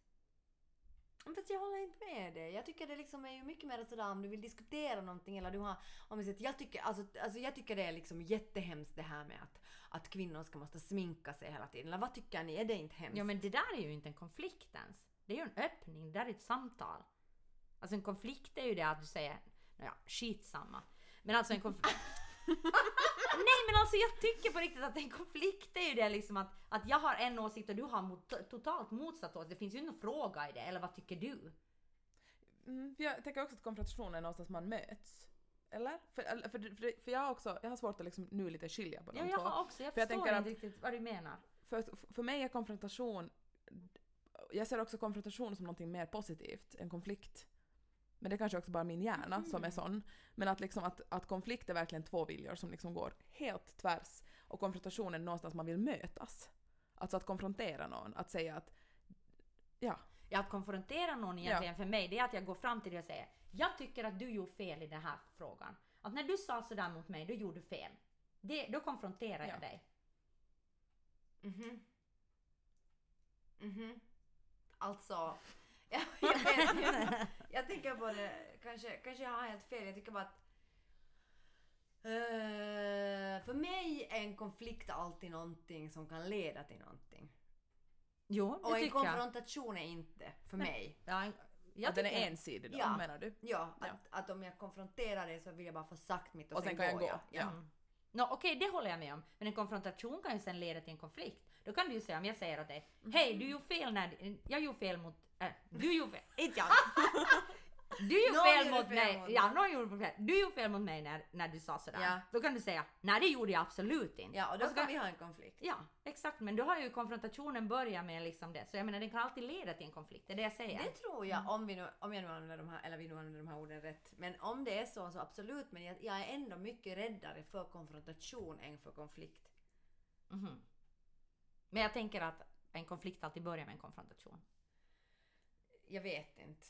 Fast jag håller inte med dig. Jag tycker det liksom är ju mycket mer sådär om du vill diskutera någonting eller du har... Om vi säger, jag, tycker, alltså, alltså jag tycker det är liksom jättehemskt det här med att, att kvinnor ska måste sminka sig hela tiden. Eller vad tycker ni? Är det inte hemskt? Ja men det där är ju inte en konflikt ens. Det är ju en öppning, det där är ett samtal. Alltså en konflikt är ju det att du säger, ja skitsamma. Men alltså en konflikt... <laughs> Nej men alltså jag tycker på riktigt att en konflikt är ju det liksom att, att jag har en åsikt och du har mot, totalt motsatt åsikt. Det finns ju ingen fråga i det, eller vad tycker du? Mm, jag tänker också att konfrontation är någonstans man möts. Eller? För, för, för, för jag har också, jag har svårt att liksom nu lite skilja på de Ja, två. jag har också, jag För förstår inte riktigt vad du menar. För, för mig är konfrontation, jag ser också konfrontation som någonting mer positivt än konflikt. Men det är kanske också bara min hjärna som är sån. Men att, liksom att, att konflikt är verkligen två viljor som liksom går helt tvärs. Och konfrontation är någonstans man vill mötas. Alltså att konfrontera någon, att säga att ja, Ja, att konfrontera någon egentligen för mig, det är att jag går fram till dig och säger Jag tycker att du gjorde fel i den här frågan. Att när du sa sådär mot mig, då gjorde du fel. Det, då konfronterar jag Ja. dig. Mhm. Mhm. Alltså, jag, <laughs> jag vet inte. Jag tänker på det, kanske, kanske jag har helt fel. Jag tycker bara att eh, för mig är en konflikt alltid någonting som kan leda till någonting. Jo, det Och en tycker jag. konfrontation är inte för mig. Ja, jag att den är ensidig då, Ja. menar du? Ja, Ja. Att, att om jag konfronterar dig så vill jag bara få sagt mitt och, Och sen kan jag gå. Ja. Mm. Nå, Okej, det håller jag med om. Men en konfrontation kan ju sen leda till en konflikt. Då kan du ju säga, om jag säger åt dig, hej du gjorde fel när, jag gjorde fel mot, äh, du gjorde fel, <laughs> inte jag. <laughs> Du gjorde fel mot fel mig, mot ja någon gjorde fel. Du gjorde fel mot mig när, när du sa sådär. Ja. Då kan du säga, nej det gjorde jag absolut inte. Ja, och då så kan vi ha en konflikt. Ja, exakt. Men då har ju konfrontationen börjat med liksom det. Så jag menar, den kan alltid leda till en konflikt. Det är det jag säger. Det tror jag, om, vi nu, om jag nu använder de här, eller vi nu använder de här orden rätt. Men om det är så, så absolut. Men jag, jag är ändå mycket räddare för konfrontation än för konflikt. Mhm. Men jag tänker att en konflikt alltid börjar med en konfrontation. Jag vet inte.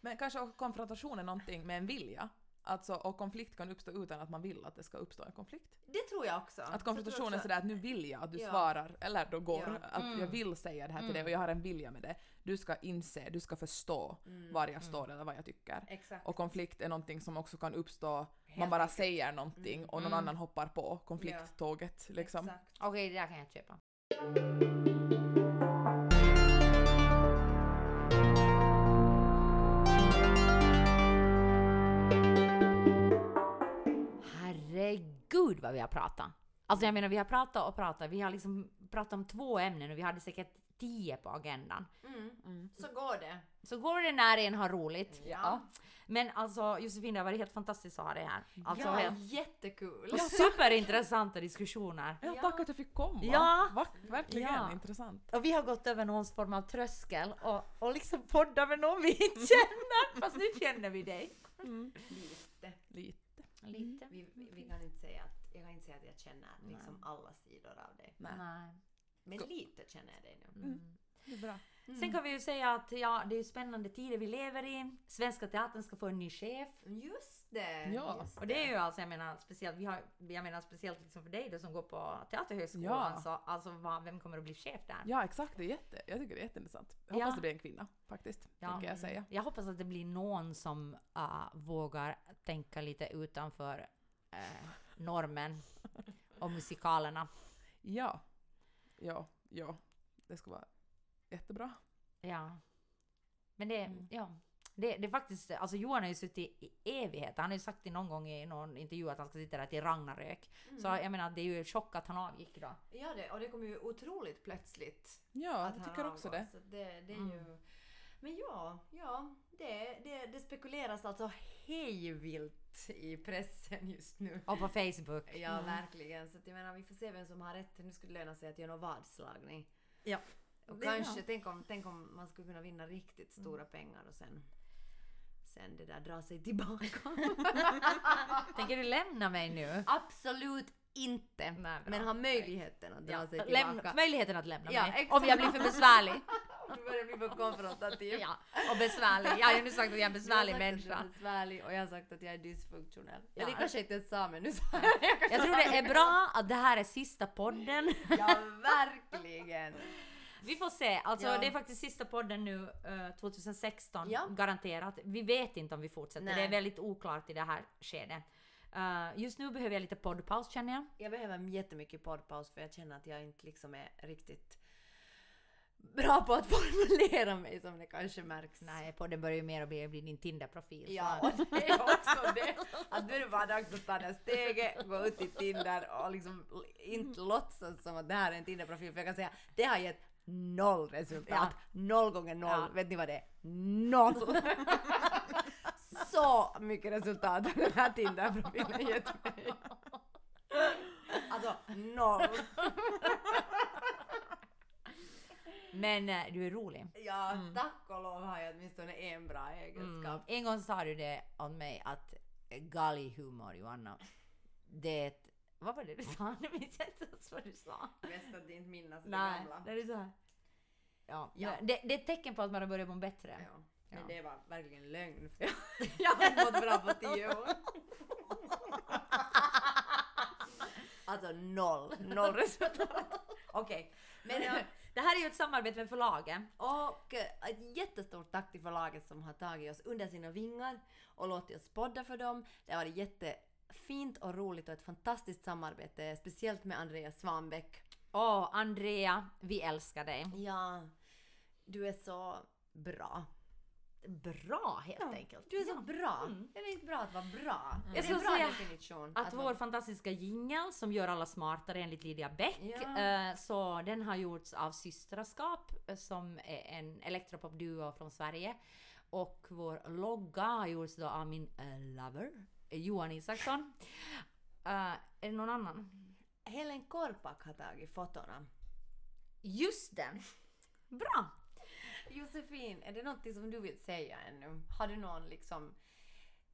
Men kanske också konfrontation är någonting med en vilja. Alltså, och konflikt kan uppstå utan att man vill att det ska uppstå en konflikt. Det tror jag också. Att konfrontation Så tror är sådär att nu vill jag att du Ja. svarar, eller då går, Ja. att Mm. jag vill säga det här till dig Mm. och jag har en vilja med det. Du ska inse, du ska förstå Mm. var jag står eller vad jag tycker. Exakt. Och konflikt är någonting som också kan uppstå, man Helt bara enkelt. säger någonting och någon Mm. annan hoppar på konflikttåget liksom. Exakt. Okej, det där kan jag köpa. Herregud vad vi har pratat! Alltså jag menar vi har pratat och pratat, vi har liksom pratat om två ämnen och vi hade säkert tio på agendan. Mm. Så går det. Så går det när en har roligt. Ja. Men alltså Josefin, det har varit helt fantastiskt att ha dig här. Alltså ja, helt jättekul. superintressanta diskussioner. Ja, tack att jag fick komma. Ja. Va- verkligen Ja. intressant. Och vi har gått över någon form av tröskel och, och liksom poddat med någon vi inte känner. <laughs> Fast nu känner vi dig. Lite. Lite. Lite. Vi, vi, vi kan inte säga att, jag kan inte säga att jag känner liksom alla sidor av dig. Nej. Nej. Men lite känner jag dig nu. Mm. Det är bra. Sen kan vi ju säga att ja, det är spännande tider vi lever i. Svenska Teatern ska få en ny chef. Just det! Ja. just Och det är ju alltså, jag menar speciellt, vi har, jag menar speciellt liksom för dig då som går på Teaterhögskolan. Ja. Så, alltså vad, vem kommer att bli chef där? Ja exakt, det är jätte, jag tycker det är jätteintressant. Jag Ja. hoppas det blir en kvinna faktiskt, Ja. jag säga. Jag hoppas att det blir någon som uh, vågar tänka lite utanför uh, normen och musikalerna. Ja. Ja, ja. Det ska vara jättebra. Ja. Men det, Mm. ja. Det, det är faktiskt, alltså Johan har ju suttit i evighet. Han har ju sagt det någon gång i någon intervju att han ska sitta där till Ragnarök. Så jag menar det är ju chock att han avgick då. Ja, det, och det kom ju otroligt plötsligt. Ja, att jag han tycker också det. Det, det är Mm. ju... Men ja, ja det, det, det spekuleras alltså hejvilt i pressen just nu. Och på Facebook. Ja, verkligen. Så att jag menar, vi får se vem som har rätt. Nu skulle det löna sig att göra någon vadslagning. Ja. Och kanske, tänk om, tänk om man skulle kunna vinna riktigt stora pengar och sen, sen det där dra sig tillbaka. <laughs> Tänker du lämna mig nu? Absolut inte. Nej, men ha möjligheten att dra Ja. sig Lämna, tillbaka. möjligheten att lämna Ja, mig. exakt. Om jag blir för besvärlig. Du börjar bli för konfrontativ. Ja, och besvärlig. Jag har ju nu sagt att jag är en besvärlig Jag människa. är besvärlig och jag har sagt att jag är dysfunktionell. Ja. Det <laughs> kanske jag inte ens sa men nu sa jag det. Jag tror det är bra att det här är sista podden. Ja, verkligen. Vi får se. Alltså Ja. det är faktiskt sista podden nu eh, 2016. Ja. Garanterat. Vi vet inte om vi fortsätter. Nej. Det är väldigt oklart i det här skedet. Eh, just nu behöver jag lite poddpaus känner jag. Jag behöver jättemycket poddpaus för jag känner att jag inte liksom är riktigt bra på att <laughs> formulera mig som det kanske märks. Nej, podden börjar ju mer och mer bli din Tinder-profil. Ja, och det är också det. <laughs> Att nu är det bara dags att ta det steget, gå ut i Tinder och liksom inte låtsas som att det här är en Tinder-profil. För jag kan säga, det har gett noll resultat. Noll gånger noll. Ja. Vet ni vad det är? Noll! <laughs> Så mycket resultat har den här Tinder-profilen gett mig. Alltså noll. Men eh, du är rolig. Ja, tack och lov har jag åtminstone en bra egenskap. Mm. En gång sa du det om mig att galghumor Johanna, det är ett... Vad var det du sa? <laughs> Nu minns jag inte ens vad du sa. Bäst att inte minnas det Nej, gamla. det är så här. Ja, Ja. Det, det är ett tecken på att man har börjat må bättre. Ja. Men Ja. det var verkligen lögn <laughs> jag, jag har mått bra på tio år. <laughs> Alltså noll, noll resultat. Okej, Men ja, det här är ju ett samarbete med förlaget. och eh, ett jättestort tack till förlaget som har tagit oss under sina vingar och låtit oss podda för dem. Det har varit jättefint och roligt och ett fantastiskt samarbete, speciellt med Andreas Svanbäck. Åh, Andrea, vi älskar dig. Ja, du är så bra. Bra helt enkelt. Du är så Ja. bra. Mm. Det är inte bra att vara bra. Det Jag skulle säga definition. Att vara vår fantastiska jingel som gör alla smartare enligt Lydia Bäck, Ja. eh, så den har gjorts av Systraskap eh, som är en elektropopduo från Sverige. Och vår logga har gjorts då av min eh, lover, Johan Isaksson. Eh, är det någon annan? Helen Korpak har tagit fotona. Just det! Bra! Josefin, är det någonting som du vill säga ännu? Har du någon liksom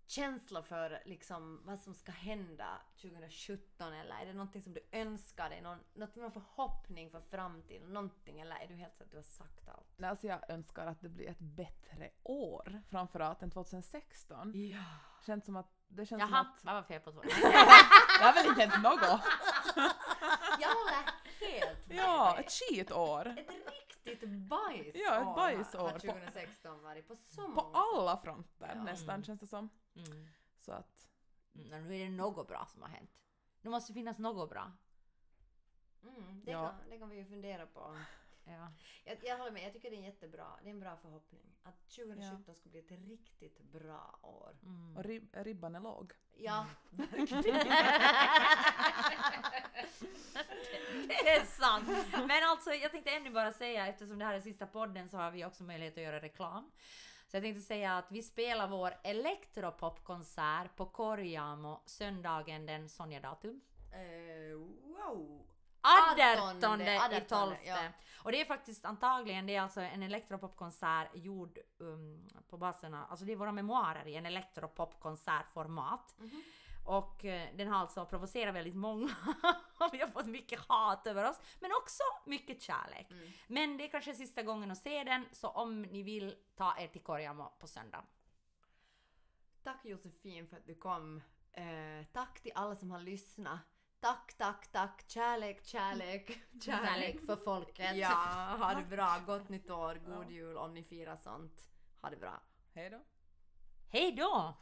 känsla för liksom vad som ska hända 2017 eller är det någonting som du önskar dig? Någon, något, någon förhoppning för framtiden? Någonting eller är du helt så att du har sagt allt? Nej, Alltså jag önskar att det blir ett bättre år framförallt än 2016. Ja. Känns som att det känns som Jaha, att vad var fel på så? det <laughs> <laughs> har väl inte hänt något? Jag håller helt med Ja, dig. ett skitår. Ett riktigt bajsår Ja, ett bajsår har på- 2016 varit på så På många alla fronter Ja. nästan känns det som. Mm. Så att, Mm, nu är det något bra som har hänt. Nu måste det finnas något bra. Mm, det, Ja. kan, det kan vi ju fundera på. Ja. Jag, jag håller med, jag tycker det är jättebra, det är en bra förhoppning. Att 2017 ska bli ett riktigt bra år. Och rib ribban är låg. Ja, verkligen. <laughs> Det är sant! Men alltså jag tänkte ännu bara säga, eftersom det här är sista podden så har vi också möjlighet att göra reklam. Så jag tänkte säga att vi spelar vår elektropopkonsert på Korjamo söndagen den Sonja datum. Eh, wow! 18 i Artonde, 12. ja. Och det är faktiskt antagligen, det är alltså en elektropopkonsert gjord um, på basen av, alltså det är våra memoarer i en elektropopkonsertformat. Mhm. Och eh, den har alltså provocerat väldigt många. <laughs> vi har fått mycket hat över oss, men också mycket kärlek. Mm. Men det är kanske sista gången att se den, så om ni vill ta er till Korjamo på söndag. Tack Josefin för att du kom. Eh, tack till alla som har lyssnat. Tack, tack, tack. Kärlek, kärlek, Kärlek för folket. Ja, ha det bra. Gott nytt år, god jul om ni firar sånt. Ha det bra. Hej då. Hej då!